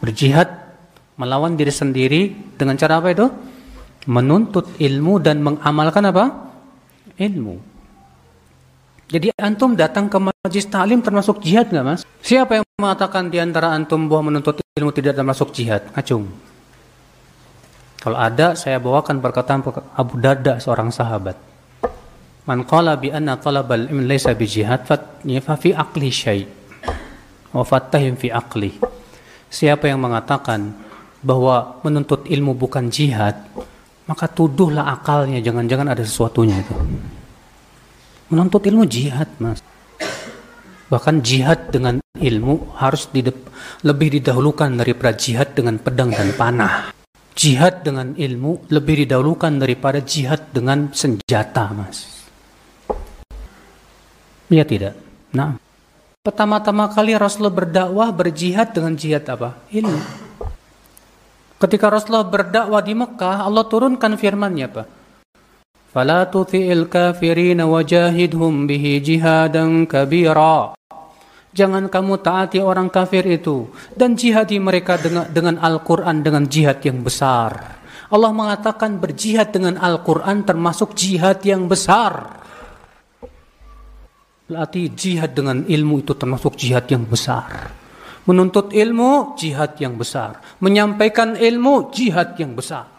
Berjihad melawan diri sendiri dengan cara apa itu? Menuntut ilmu dan mengamalkan apa? Ilmu. Jadi antum datang ke majlis ta'lim termasuk jihad nggak mas? Siapa yang mengatakan di antara antum bahwa menuntut ilmu tidak termasuk jihad? Acung. Kalau ada, saya bawakan perkataan Abu Darda seorang sahabat. Man qala bi anna talabal ilm laysa bi jihad fa fi aqli syai' wa fattahim fi aqli. Siapa yang mengatakan bahwa menuntut ilmu bukan jihad, maka tuduhlah akalnya, jangan-jangan ada sesuatunya itu. Menuntut ilmu jihad, Mas. Bahkan jihad dengan ilmu harus lebih didahulukan daripada jihad dengan pedang dan panah. Jihad dengan ilmu lebih didahulukan daripada jihad dengan senjata, Mas. Iya tidak? Nah, pertama-tama kali Rasulullah berdakwah berjihad dengan jihad apa? Ilmu. Ketika Rasulullah berdakwah di Mekah, Allah turunkan firman-Nya apa? Fala tuti'il kafirin wajahidhum bihi jihadan kabira. Jangan kamu taati orang kafir itu dan jihadi mereka dengan, dengan Al-Quran dengan jihad yang besar. Allah mengatakan berjihad dengan Al-Quran termasuk jihad yang besar. Berarti jihad dengan ilmu itu termasuk jihad yang besar. Menuntut ilmu, jihad yang besar. Menyampaikan ilmu, jihad yang besar.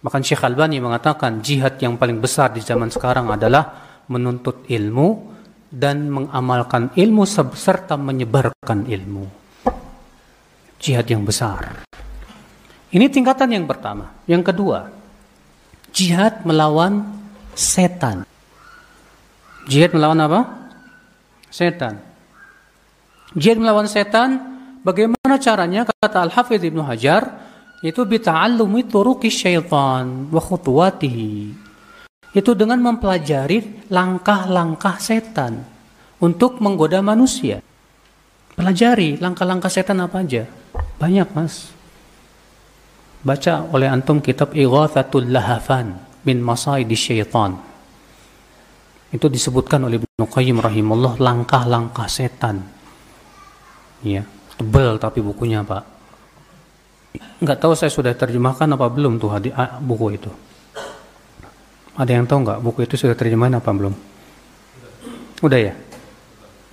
Bahkan Syekh Albani mengatakan jihad yang paling besar di zaman sekarang adalah menuntut ilmu dan mengamalkan ilmu serta menyebarkan ilmu. Jihad yang besar. Ini tingkatan yang pertama. Yang kedua, jihad melawan setan. Jihad melawan apa? Setan. Jihad melawan setan, bagaimana caranya? Kata Al-Hafidh Ibnu Hajar, itu bita'allumi turuki syaitan wa khutuwatihi. Itu dengan mempelajari langkah-langkah setan untuk menggoda manusia. Pelajari langkah-langkah setan apa aja. Banyak mas. Baca oleh antum kitab Ighathatul Lahafan min Masaidi Syaitan. Itu disebutkan oleh Ibnu Qayyim rahimahullah langkah-langkah setan ya tebel tapi bukunya pak nggak tahu saya sudah terjemahkan apa belum tuh hadi, buku itu ada yang tahu nggak buku itu sudah terjemahan apa belum? Udah ya?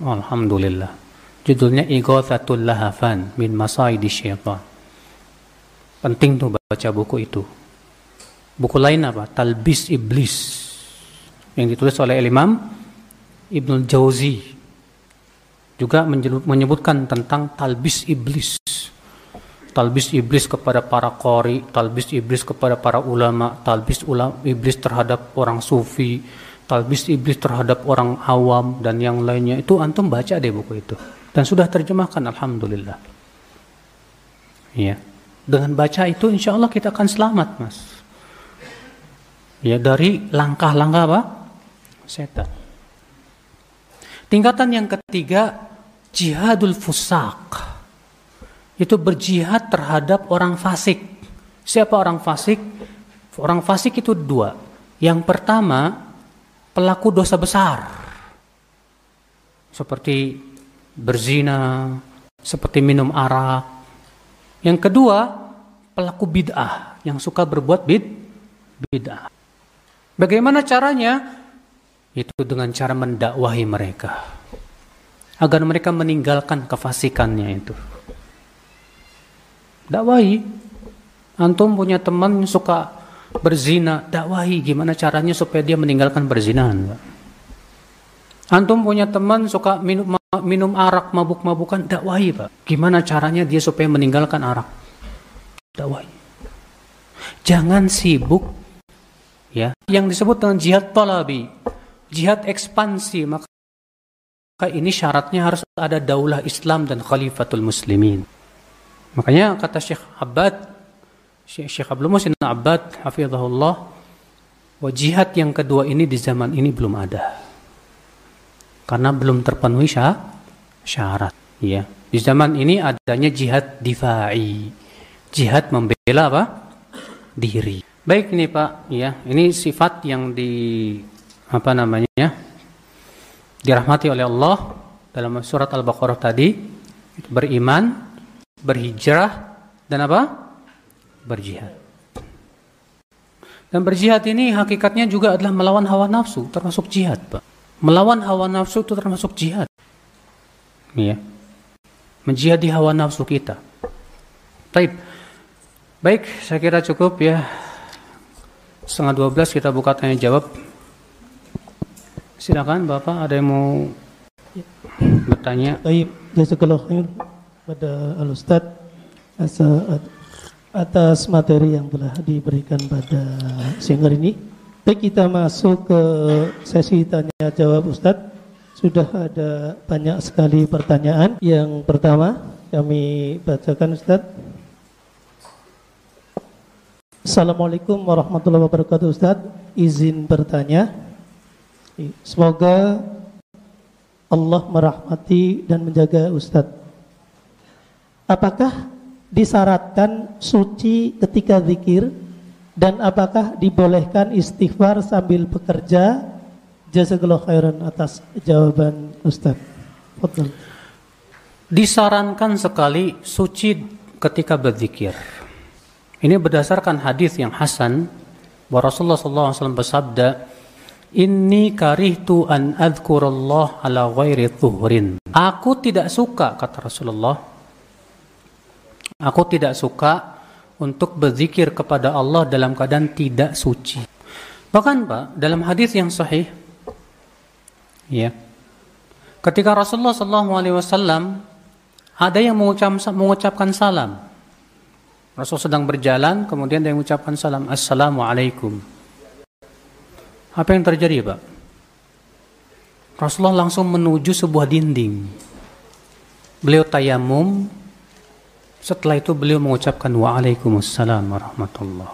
Alhamdulillah. Judulnya Ighathatul Lahafan min Masaidi Syaitan. Penting tuh baca buku itu. Buku lain apa? Talbis Iblis. Yang ditulis oleh Imam Ibnu Jauzi. Juga menyebutkan tentang talbis iblis. Talbis iblis kepada para kori, talbis iblis kepada para ulama, talbis ulama iblis terhadap orang sufi, talbis iblis terhadap orang awam dan yang lainnya. Itu antum baca deh buku itu. Dan sudah terjemahkan alhamdulillah. Ya. Dengan baca itu insya Allah kita akan selamat, Mas. Ya dari langkah-langkah apa? Setan. Tingkatan yang ketiga jihadul fusak itu berjihad terhadap orang fasik. Siapa orang fasik? Orang fasik itu dua. Yang pertama, pelaku dosa besar. Seperti berzina, seperti minum arak. Yang kedua, pelaku bid'ah yang suka berbuat bid bid'ah. Bagaimana caranya? Itu dengan cara mendakwahi mereka agar mereka meninggalkan kefasikannya itu. Dakwahi. Antum punya teman suka berzina, dakwahi gimana caranya supaya dia meninggalkan berzinahan. Antum punya teman suka minum minum arak, mabuk-mabukan, dakwahi, Pak. Gimana caranya dia supaya meninggalkan arak? Dakwahi. Jangan sibuk ya, yang disebut dengan jihad talabi, jihad ekspansi, maka ini syaratnya harus ada daulah Islam dan khalifatul muslimin. Makanya kata Syekh Abbad, Syekh Abdul Musin Abbad, hafizahullah, wa jihad yang kedua ini di zaman ini belum ada. Karena belum terpenuhi syarat. Ya. Di zaman ini adanya jihad difa'i. Jihad membela apa? Diri. Baik ini Pak, ya. Ini sifat yang di apa namanya? dirahmati oleh Allah dalam surat Al-Baqarah tadi beriman, berhijrah dan apa? berjihad. Dan berjihad ini hakikatnya juga adalah melawan hawa nafsu, termasuk jihad, Pak. Melawan hawa nafsu itu termasuk jihad. Iya. Menjihadi hawa nafsu kita. Baik. Baik, saya kira cukup ya. Setengah dua belas kita buka tanya jawab. Silakan Bapak, ada yang mau bertanya? Baik, jazakallah khair pada Al-Ustaz atas materi yang telah diberikan pada siang hari ini. Baik kita masuk ke sesi tanya jawab Ustadz. Sudah ada banyak sekali pertanyaan. Yang pertama kami bacakan Ustadz. Assalamualaikum warahmatullahi wabarakatuh Ustadz. Izin bertanya. Semoga Allah merahmati dan menjaga Ustadz. Apakah disyaratkan suci ketika zikir dan apakah dibolehkan istighfar sambil bekerja? Jazakallahu khairan atas jawaban Ustaz. Fadal. Disarankan sekali suci ketika berzikir. Ini berdasarkan hadis yang hasan bahwa Rasulullah SAW bersabda, Inni karihtu an adhkurallah ala ghairi tuhrin. Aku tidak suka, kata Rasulullah, Aku tidak suka untuk berzikir kepada Allah dalam keadaan tidak suci. Bahkan Pak, dalam hadis yang sahih, ya, ketika Rasulullah SAW ada yang mengucap, mengucapkan salam. Rasul sedang berjalan, kemudian dia mengucapkan salam, Assalamualaikum. Apa yang terjadi Pak? Rasulullah langsung menuju sebuah dinding. Beliau tayamum, setelah itu beliau mengucapkan Waalaikumsalam warahmatullah.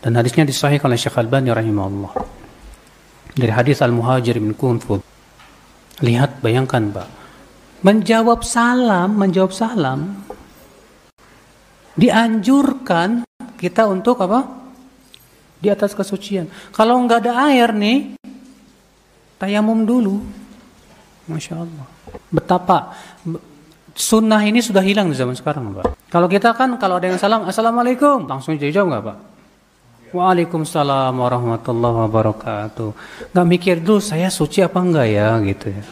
Dan hadisnya disahihkan oleh Syekh Al-Bani rahimahullah. Dari hadis Al-Muhajir bin Kunfud. Lihat, bayangkan Pak. Menjawab salam, menjawab salam. Dianjurkan kita untuk apa? Di atas kesucian. Kalau nggak ada air nih, tayamum dulu. Masya Allah. Betapa sunnah ini sudah hilang di zaman sekarang, Pak. Kalau kita kan kalau ada yang salam, Assalamualaikum, langsung jawab nggak, Pak? Waalaikumsalam warahmatullahi wabarakatuh. Nggak mikir dulu saya suci apa enggak ya, gitu ya.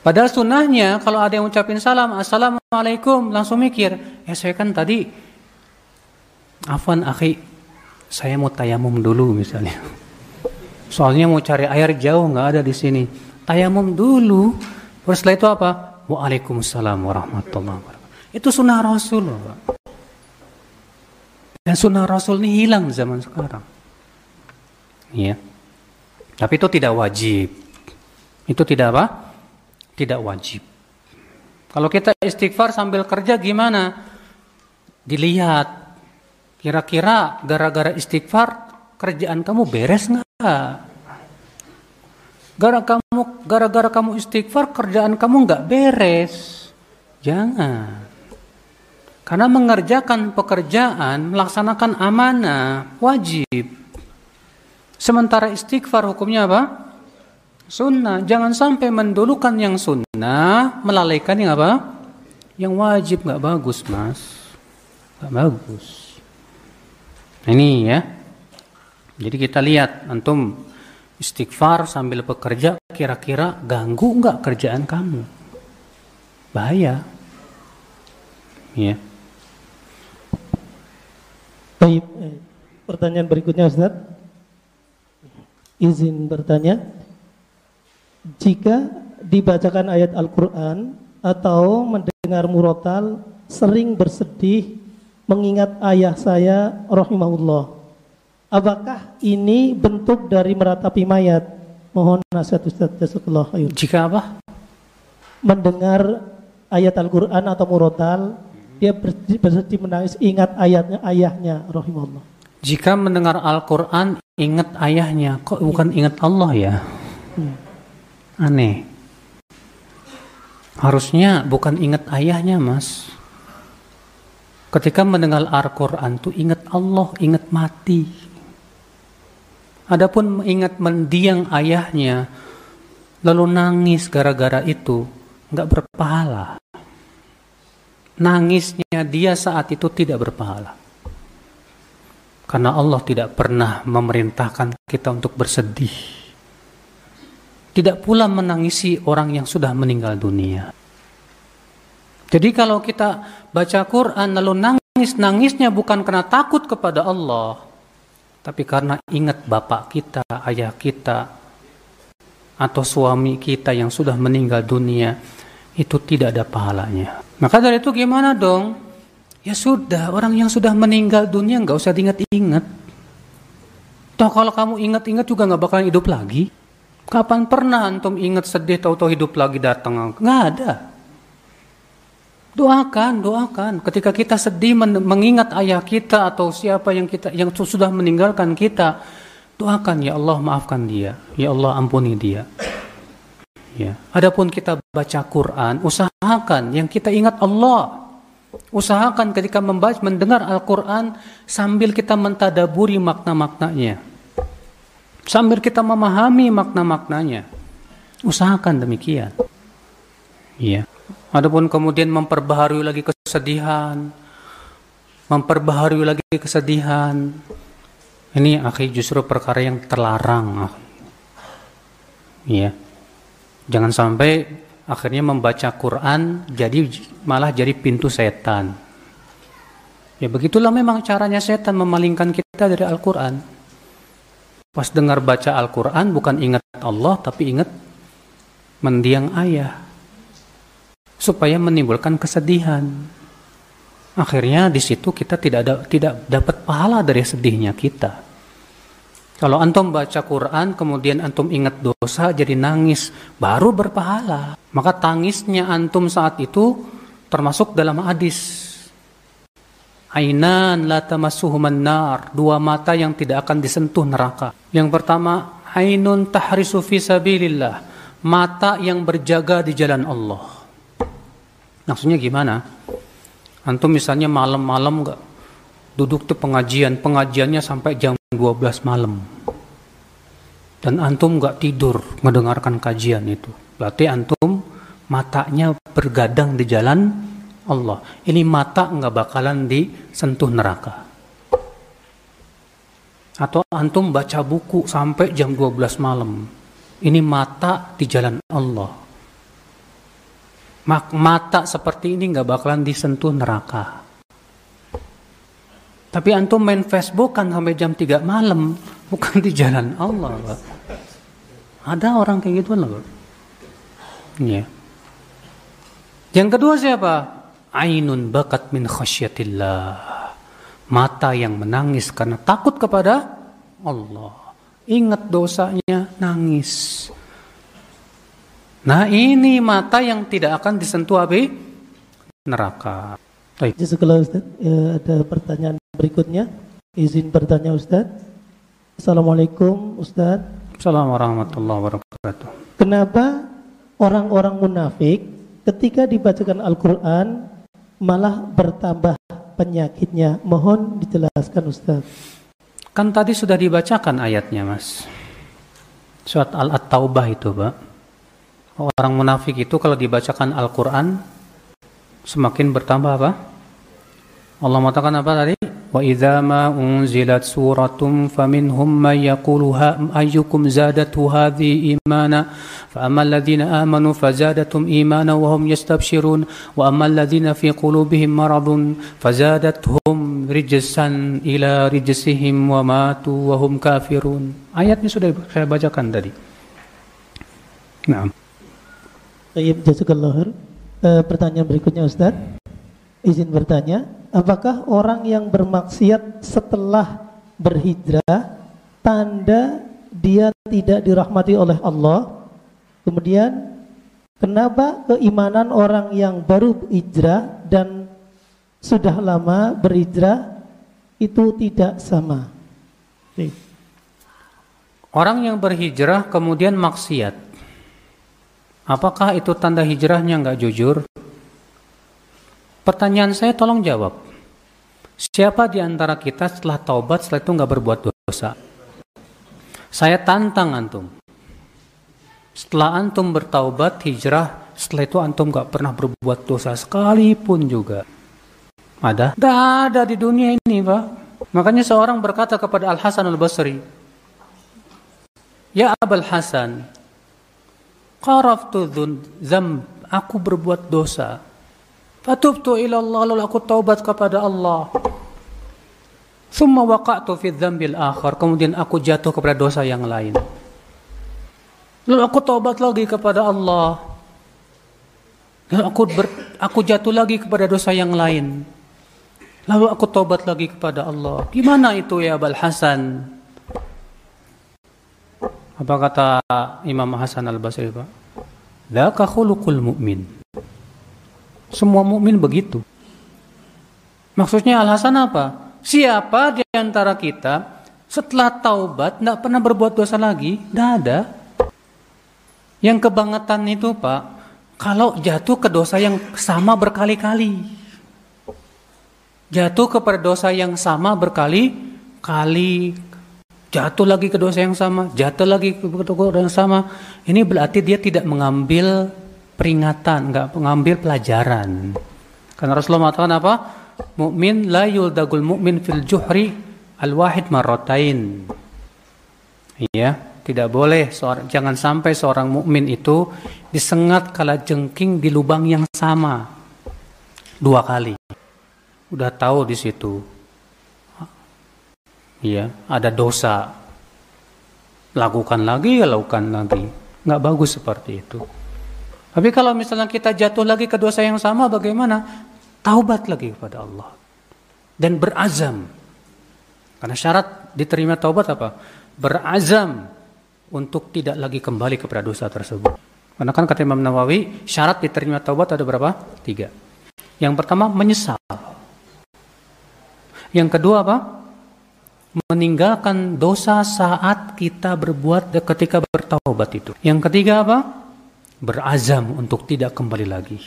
Padahal sunnahnya kalau ada yang ucapin salam, Assalamualaikum, langsung mikir, ya saya kan tadi, Afwan akhi, saya mau tayamum dulu misalnya. Soalnya mau cari air jauh nggak ada di sini. Tayamum dulu. Terus setelah itu apa? Waalaikumsalam warahmatullahi wabarakatuh. Itu sunnah Rasul. Dan sunnah Rasul ini hilang zaman sekarang. Ya. Tapi itu tidak wajib. Itu tidak apa? Tidak wajib. Kalau kita istighfar sambil kerja gimana? Dilihat. Kira-kira gara-gara istighfar kerjaan kamu beres nggak? Gara kamu gara-gara kamu istighfar kerjaan kamu nggak beres. Jangan. Karena mengerjakan pekerjaan, melaksanakan amanah, wajib. Sementara istighfar hukumnya apa? Sunnah. Jangan sampai mendulukan yang sunnah, melalaikan yang apa? Yang wajib nggak bagus, mas. Nggak bagus. Nah, ini ya. Jadi kita lihat, antum istighfar sambil bekerja kira-kira ganggu nggak kerjaan kamu? Bahaya. Ya Baik, eh, pertanyaan berikutnya Ustaz. Izin bertanya jika dibacakan ayat Al-Quran atau mendengar murotal sering bersedih mengingat ayah saya rahimahullah Apakah ini bentuk dari meratapi mayat? Mohon nasihat Ustaz Jazakallah khair. Jika apa? Mendengar ayat Al-Quran atau murotal, dia bersedih menangis ingat ayatnya ayahnya rahimahullah. Jika mendengar Al-Quran ingat ayahnya, kok bukan ingat Allah ya? Hmm. Aneh. Harusnya bukan ingat ayahnya mas. Ketika mendengar Al-Quran tuh ingat Allah, ingat mati. Adapun mengingat mendiang ayahnya, lalu nangis gara-gara itu, nggak berpahala. Nangisnya dia saat itu tidak berpahala. Karena Allah tidak pernah memerintahkan kita untuk bersedih. Tidak pula menangisi orang yang sudah meninggal dunia. Jadi kalau kita baca Quran lalu nangis, nangisnya bukan karena takut kepada Allah, tapi karena ingat bapak kita, ayah kita, atau suami kita yang sudah meninggal dunia, itu tidak ada pahalanya. Maka dari itu gimana dong? Ya sudah, orang yang sudah meninggal dunia nggak usah diingat-ingat. Toh kalau kamu ingat-ingat juga nggak bakalan hidup lagi. Kapan pernah antum ingat sedih tahu-tahu hidup lagi datang? Nggak ada. Doakan, doakan. Ketika kita sedih mengingat ayah kita atau siapa yang kita yang sudah meninggalkan kita, doakan ya Allah maafkan dia, ya Allah ampuni dia. Ya. Adapun kita baca Quran, usahakan yang kita ingat Allah. Usahakan ketika membaca mendengar Al-Quran sambil kita mentadaburi makna-maknanya. Sambil kita memahami makna-maknanya. Usahakan demikian. Ya. Adapun kemudian memperbaharui lagi kesedihan, memperbaharui lagi kesedihan. Ini akhir justru perkara yang terlarang. Iya. Jangan sampai akhirnya membaca Quran jadi malah jadi pintu setan. Ya begitulah memang caranya setan memalingkan kita dari Al-Quran. Pas dengar baca Al-Quran bukan ingat Allah tapi ingat mendiang ayah supaya menimbulkan kesedihan. Akhirnya di situ kita tidak ada, tidak dapat pahala dari sedihnya kita. Kalau antum baca Quran kemudian antum ingat dosa jadi nangis, baru berpahala. Maka tangisnya antum saat itu termasuk dalam hadis. Ainan la tamassuhuman nar, dua mata yang tidak akan disentuh neraka. Yang pertama, ainun tahrisu fi sabilillah, mata yang berjaga di jalan Allah. Maksudnya gimana? Antum misalnya malam-malam nggak duduk tuh pengajian, pengajiannya sampai jam 12 malam. Dan antum nggak tidur mendengarkan kajian itu. Berarti antum matanya bergadang di jalan Allah. Ini mata nggak bakalan disentuh neraka. Atau antum baca buku sampai jam 12 malam. Ini mata di jalan Allah mata seperti ini nggak bakalan disentuh neraka. Tapi antum main Facebook kan sampai jam 3 malam, bukan di jalan Allah. Pak. Ada orang kayak gitu loh. Ya. Yang kedua siapa? Ainun bakat min khasyatillah. Mata yang menangis karena takut kepada Allah. Ingat dosanya, nangis. Nah ini mata yang tidak akan disentuh api neraka. Baik. Jazakallah Ustaz. Ya, ada pertanyaan berikutnya. Izin bertanya Ustaz. Assalamualaikum Ustaz. Assalamualaikum warahmatullahi wabarakatuh. Kenapa orang-orang munafik ketika dibacakan Al-Quran malah bertambah penyakitnya? Mohon dijelaskan Ustaz. Kan tadi sudah dibacakan ayatnya mas. Surat Al-At-Taubah itu Pak. Orang munafik itu kalau dibacakan Al-Quran semakin bertambah apa? Allah mengatakan apa tadi? Wa idza ma unzilat suratun faminhum man yaqulu ayyukum zadatu hadhi imana fa amma alladhina amanu fazadatum imana wa hum yastabshirun wa amma alladhina fi qulubihim maradun fazadathum rijsan ila rijsihim wa matu wa hum kafirun. Ayatnya sudah saya bacakan tadi. Nah. Tayyib jazakallah e, Pertanyaan berikutnya Ustaz. Izin bertanya, apakah orang yang bermaksiat setelah berhijrah tanda dia tidak dirahmati oleh Allah? Kemudian kenapa keimanan orang yang baru hijrah dan sudah lama berhijrah itu tidak sama? Orang yang berhijrah kemudian maksiat Apakah itu tanda hijrahnya nggak jujur? Pertanyaan saya tolong jawab. Siapa di antara kita setelah taubat setelah itu nggak berbuat dosa? Saya tantang antum. Setelah antum bertaubat hijrah, setelah itu antum nggak pernah berbuat dosa sekalipun juga. Ada? Tidak ada di dunia ini, Pak. Makanya seorang berkata kepada Al Hasan Al Basri, Ya Abul Hasan, qaraftu dzam, aku berbuat dosa. Fatubtu ila Allah, lalu aku taubat kepada Allah. Thumma waqa'tu fi dzambil akhar, kemudian aku jatuh kepada dosa yang lain. Lalu aku taubat lagi kepada Allah. Lalu aku ber, aku jatuh lagi kepada dosa yang lain. Lalu aku taubat lagi kepada Allah. Gimana itu ya Abul Hasan? Apa kata Imam Hasan Al-Basri, Pak? Dzaka khuluqul mu'min. Semua mukmin begitu. Maksudnya Al-Hasan apa? Siapa di antara kita setelah taubat tidak pernah berbuat dosa lagi? Tidak ada. Yang kebangetan itu Pak, kalau jatuh ke dosa yang sama berkali-kali. Jatuh kepada dosa yang sama berkali-kali, jatuh lagi ke dosa yang sama, jatuh lagi ke dosa yang sama. Ini berarti dia tidak mengambil peringatan, enggak mengambil pelajaran. Karena Rasulullah mengatakan apa? Mukmin la yuldagul mukmin fil juhri al wahid marrotain. Iya, tidak boleh seorang, jangan sampai seorang mukmin itu disengat kala jengking di lubang yang sama dua kali. Udah tahu di situ ya ada dosa. Lakukan lagi lakukan lagi. Nggak bagus seperti itu. Tapi kalau misalnya kita jatuh lagi ke dosa yang sama bagaimana? Taubat lagi kepada Allah. Dan berazam. Karena syarat diterima taubat apa? Berazam untuk tidak lagi kembali kepada dosa tersebut. Karena kan kata Imam Nawawi syarat diterima taubat ada berapa? Tiga. Yang pertama menyesal. Yang kedua apa meninggalkan dosa saat kita berbuat ketika bertaubat itu. Yang ketiga apa? Berazam untuk tidak kembali lagi.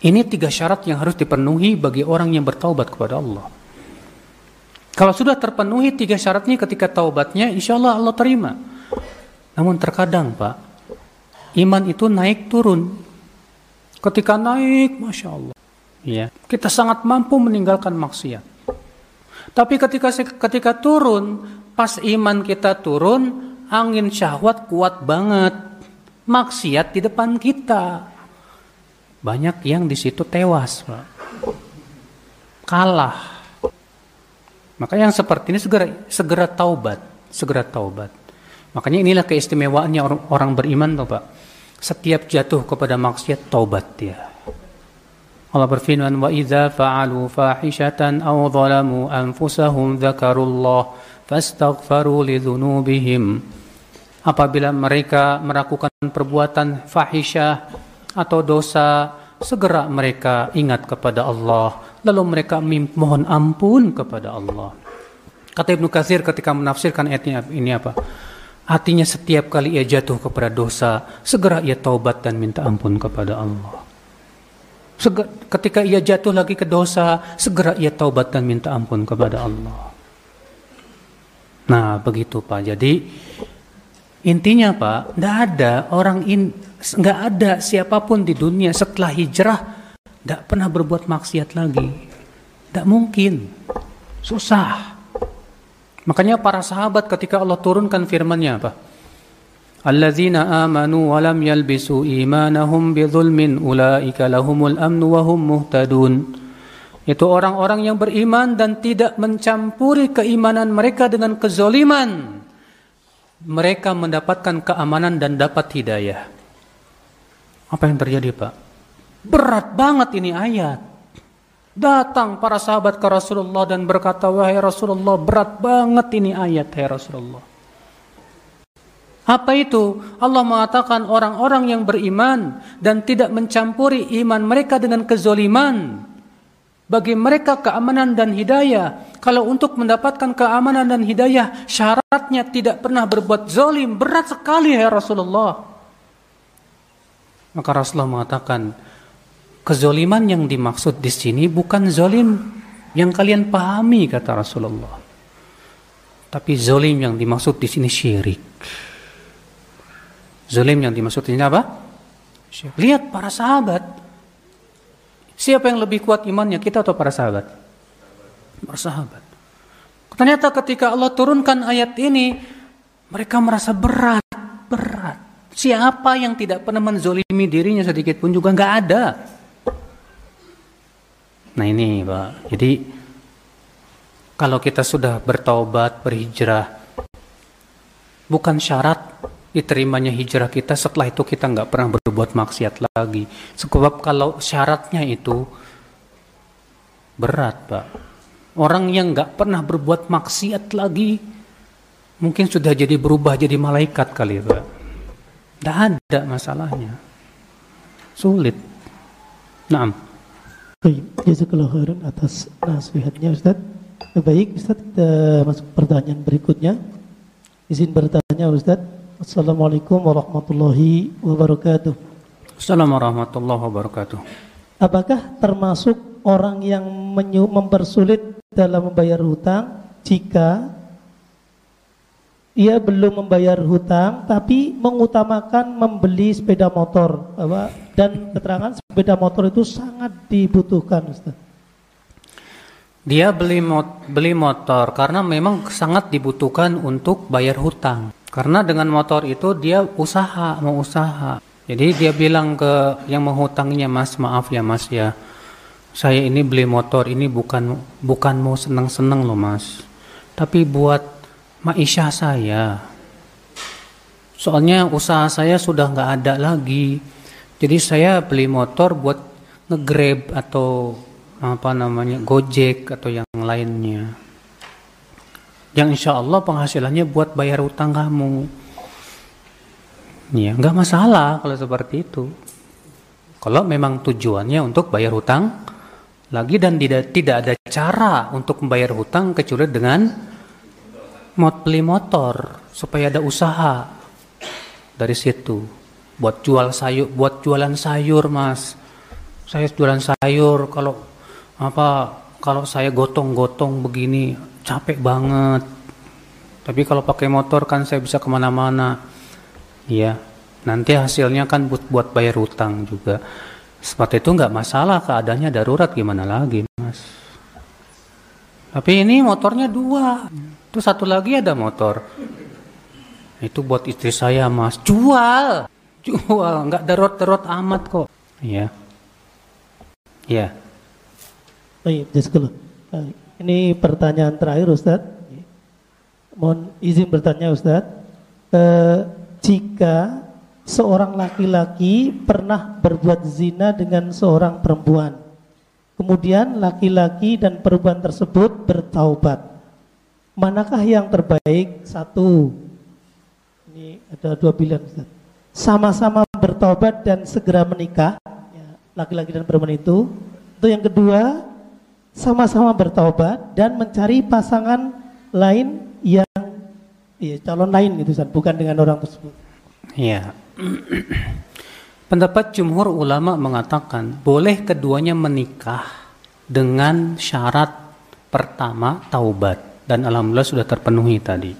Ini tiga syarat yang harus dipenuhi bagi orang yang bertaubat kepada Allah. Kalau sudah terpenuhi tiga syarat ini ketika taubatnya, insya Allah Allah terima. Namun terkadang Pak, iman itu naik turun. Ketika naik, Masya Allah. Ya, kita sangat mampu meninggalkan maksiat. Tapi ketika ketika turun, pas iman kita turun, angin syahwat kuat banget. Maksiat di depan kita. Banyak yang di situ tewas, Pak. Kalah. Maka yang seperti ini segera segera taubat, segera taubat. Makanya inilah keistimewaannya orang, orang beriman Pak. Setiap jatuh kepada maksiat taubat dia. Allah berfirman wa idza fa'alu fahishatan aw zalamu anfusahum dzakarullah fastaghfaru lidzunubihim apabila mereka melakukan perbuatan fahisyah atau dosa segera mereka ingat kepada Allah. Lalu mereka mohon ampun kepada Allah. Kata Ibnu Katsir ketika menafsirkan ayat ini apa? Artinya setiap kali ia jatuh kepada dosa segera ia taubat dan minta ampun kepada Allah ketika ia jatuh lagi ke dosa, segera ia taubat dan minta ampun kepada Allah. Nah, begitu Pak. Jadi intinya Pak, tidak ada orang in, nggak ada siapa pun di dunia setelah hijrah tidak pernah berbuat maksiat lagi. Tidak mungkin, susah. Makanya para sahabat ketika Allah turunkan firman-Nya apa? Wa lam yalbisu imanahum bidzulmin ulaika lahumul amnu wa hum muhtadun. Itu orang-orang yang beriman dan tidak mencampuri keimanan mereka dengan kezoliman. Mereka mendapatkan keamanan dan dapat hidayah. Apa yang terjadi Pak? Berat banget ini ayat. Datang para sahabat ke Rasulullah dan berkata, Wahai Rasulullah, berat banget ini ayat, Hai Rasulullah. Apa itu? Allah mengatakan orang-orang yang beriman dan tidak mencampuri iman mereka dengan kezoliman. Bagi mereka keamanan dan hidayah. Kalau untuk mendapatkan keamanan dan hidayah, syaratnya tidak pernah berbuat zolim. Berat sekali ya Rasulullah. Maka Rasulullah mengatakan, kezoliman yang dimaksud di sini bukan zolim yang kalian pahami, kata Rasulullah. Tapi zolim yang dimaksud di sini syirik. Zalim yang dimaksud ini apa? Lihat para sahabat. Siapa yang lebih kuat imannya, kita atau para sahabat? Para sahabat. Ternyata ketika Allah turunkan ayat ini, mereka merasa berat, berat. Siapa yang tidak pernah menzolimi dirinya sedikit pun juga nggak ada. Nah ini Pak, jadi kalau kita sudah bertobat, berhijrah, bukan syarat diterimanya hijrah kita setelah itu kita nggak pernah berbuat maksiat lagi. Sebab kalau syaratnya itu berat Pak, Orang yang nggak pernah berbuat maksiat lagi, mungkin sudah jadi berubah jadi malaikat kali Pak. Tidak ada masalahnya. Sulit. Naam. Baik, jazakallah khairan atas nasihatnya Ustaz. Baik, Ustaz kita masuk pertanyaan berikutnya. Izin bertanya Ustaz. Assalamualaikum warahmatullahi wabarakatuh. Assalamualaikum warahmatullahi wabarakatuh. Apakah termasuk orang yang mempersulit dalam membayar hutang jika ia belum membayar hutang tapi mengutamakan membeli sepeda motor dan keterangan sepeda motor itu sangat dibutuhkan Ustaz. Dia beli mot beli motor karena memang sangat dibutuhkan untuk bayar hutang. Karena dengan motor itu dia usaha, mau usaha. Jadi dia bilang ke yang menghutangnya, "Mas, maaf ya, Mas ya. Saya ini beli motor ini bukan bukan mau senang-senang loh mas. Tapi buat maisha saya. Soalnya usaha saya sudah nggak ada lagi. Jadi saya beli motor buat ngegrab atau apa namanya gojek atau yang lainnya yang insya Allah penghasilannya buat bayar utang kamu. Ya nggak masalah kalau seperti itu. Kalau memang tujuannya untuk bayar hutang lagi dan tidak tidak ada cara untuk membayar hutang kecuali dengan mot beli motor supaya ada usaha dari situ. Buat jual sayur buat jualan sayur mas. Saya jualan sayur kalau apa kalau saya gotong-gotong begini capek banget tapi kalau pakai motor kan saya bisa ke mana-mana ya nanti hasilnya kan buat buat bayar hutang juga seperti itu nggak masalah keadaannya darurat gimana lagi mas. Tapi ini motornya dua, itu satu lagi ada motor. Itu buat istri saya mas, jual, jual, nggak darurat-darurat amat kok. Iya, iya. Baik, jazakallah. Ini pertanyaan terakhir Ustadz. Mohon izin bertanya Ustadz. Eh, jika seorang laki-laki pernah berbuat zina dengan seorang perempuan. Kemudian laki-laki dan perempuan tersebut bertaubat. Manakah yang terbaik? Satu. Ini ada dua pilihan Sama-sama bertaubat dan segera menikah. Ya, laki-laki dan perempuan itu. Itu yang kedua, sama-sama bertaubat dan mencari pasangan lain yang ya, calon lain gitu bukan dengan orang tersebut. Iya. Pendapat jumhur ulama mengatakan boleh keduanya menikah dengan syarat pertama taubat dan alhamdulillah sudah terpenuhi tadi.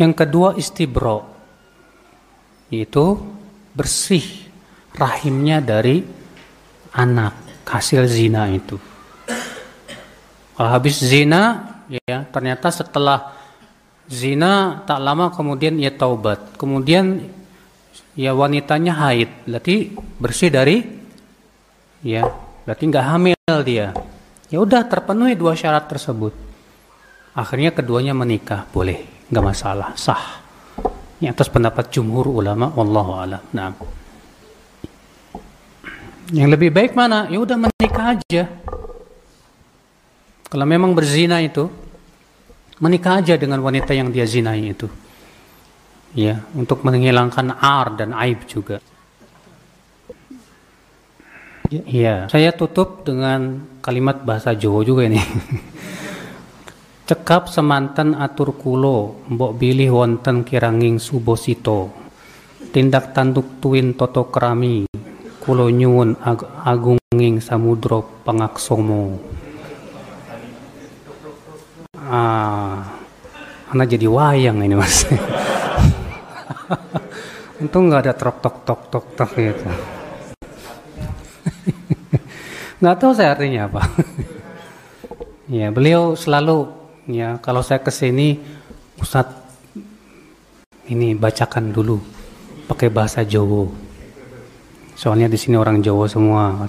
Yang kedua istibro yaitu bersih rahimnya dari anak hasil zina itu. Habis zina ya ternyata setelah zina tak lama kemudian ia taubat. Kemudian ya wanitanya haid, berarti bersih dari ya, berarti nggak hamil dia. Ya udah terpenuhi dua syarat tersebut. Akhirnya keduanya menikah, boleh, nggak masalah, sah. Ini atas pendapat jumhur ulama, wallahu a'lam. Nah. Yang lebih baik mana? Ya udah menikah aja. Kalau memang berzina itu, menikah aja dengan wanita yang dia zinai itu ya untuk menghilangkan ar dan aib juga. Ya. Saya tutup dengan kalimat bahasa Jawa juga ini. Cekap semanten atur kulo, mbok bilih wonten kiranging subosito. Tindak tanduk tuin toto kerami, kulo nyuwun ag agunging samudro pangaksomo. Ah, anak jadi wayang ini mas. Untung nggak ada trok tok tok tok tok gitu. nggak tahu saya artinya apa. ya beliau selalu ya kalau saya ke sini Ustadz ini bacakan dulu pakai bahasa Jawa soalnya di sini orang Jawa semua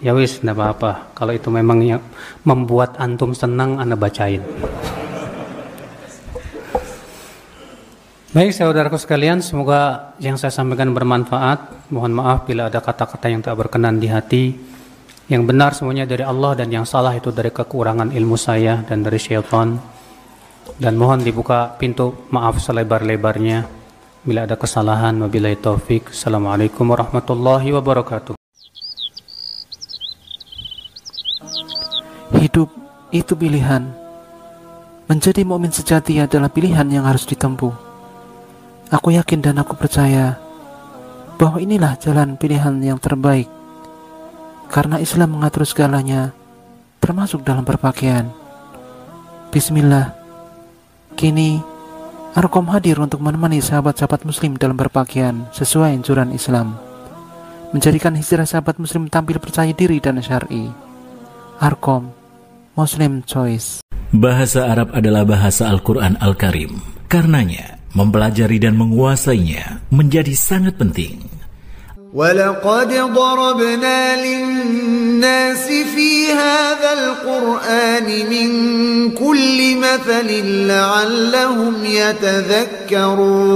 ya wis tidak apa-apa kalau itu memang yang membuat antum senang anda bacain Baik saudaraku sekalian, semoga yang saya sampaikan bermanfaat. Mohon maaf bila ada kata-kata yang tak berkenan di hati. Yang benar semuanya dari Allah dan yang salah itu dari kekurangan ilmu saya dan dari syaitan. Dan mohon dibuka pintu maaf selebar-lebarnya. Bila ada kesalahan, wabillahi taufik. Assalamualaikum warahmatullahi wabarakatuh. Itu pilihan. Menjadi mukmin sejati adalah pilihan yang harus ditempuh. Aku yakin dan aku percaya bahwa inilah jalan pilihan yang terbaik karena Islam mengatur segalanya termasuk dalam berpakaian. Bismillah. Kini Arkom hadir untuk menemani sahabat-sahabat muslim dalam berpakaian sesuai anjuran Islam. Menjadikan hijrah sahabat muslim tampil percaya diri dan syar'i. Arkom Muslim Choice. Bahasa Arab adalah bahasa Al-Quran Al-Karim. Karenanya, mempelajari dan menguasainya menjadi sangat penting. ولقد ضربنا للناس في هذا القرآن من كل مثل لعلهم يتذكرون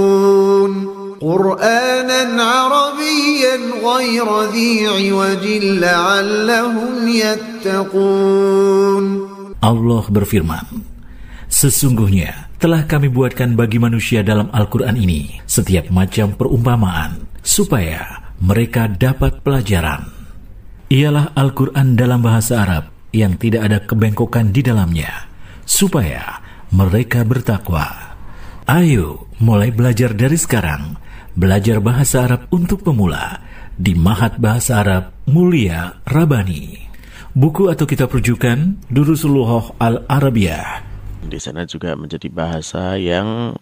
قرآنا عربيا غير ذي عوج لعلهم يتقون Allah berfirman, Sesungguhnya telah kami buatkan bagi manusia dalam Al-Quran ini setiap macam perumpamaan, supaya mereka dapat pelajaran. Ialah Al-Quran dalam bahasa Arab yang tidak ada kebengkokan di dalamnya, supaya mereka bertakwa. Ayo mulai belajar dari sekarang, belajar bahasa Arab untuk pemula di Mahat Bahasa Arab Mulia Rabani. Buku atau kitab rujukan Durusulullah Al-Arabiyah di sana juga menjadi bahasa yang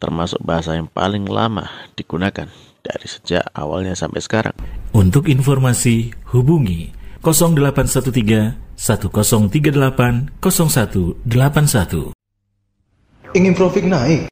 termasuk bahasa yang paling lama digunakan dari sejak awalnya sampai sekarang. Untuk informasi, hubungi 0813 1038 0181. Ingin profit naik?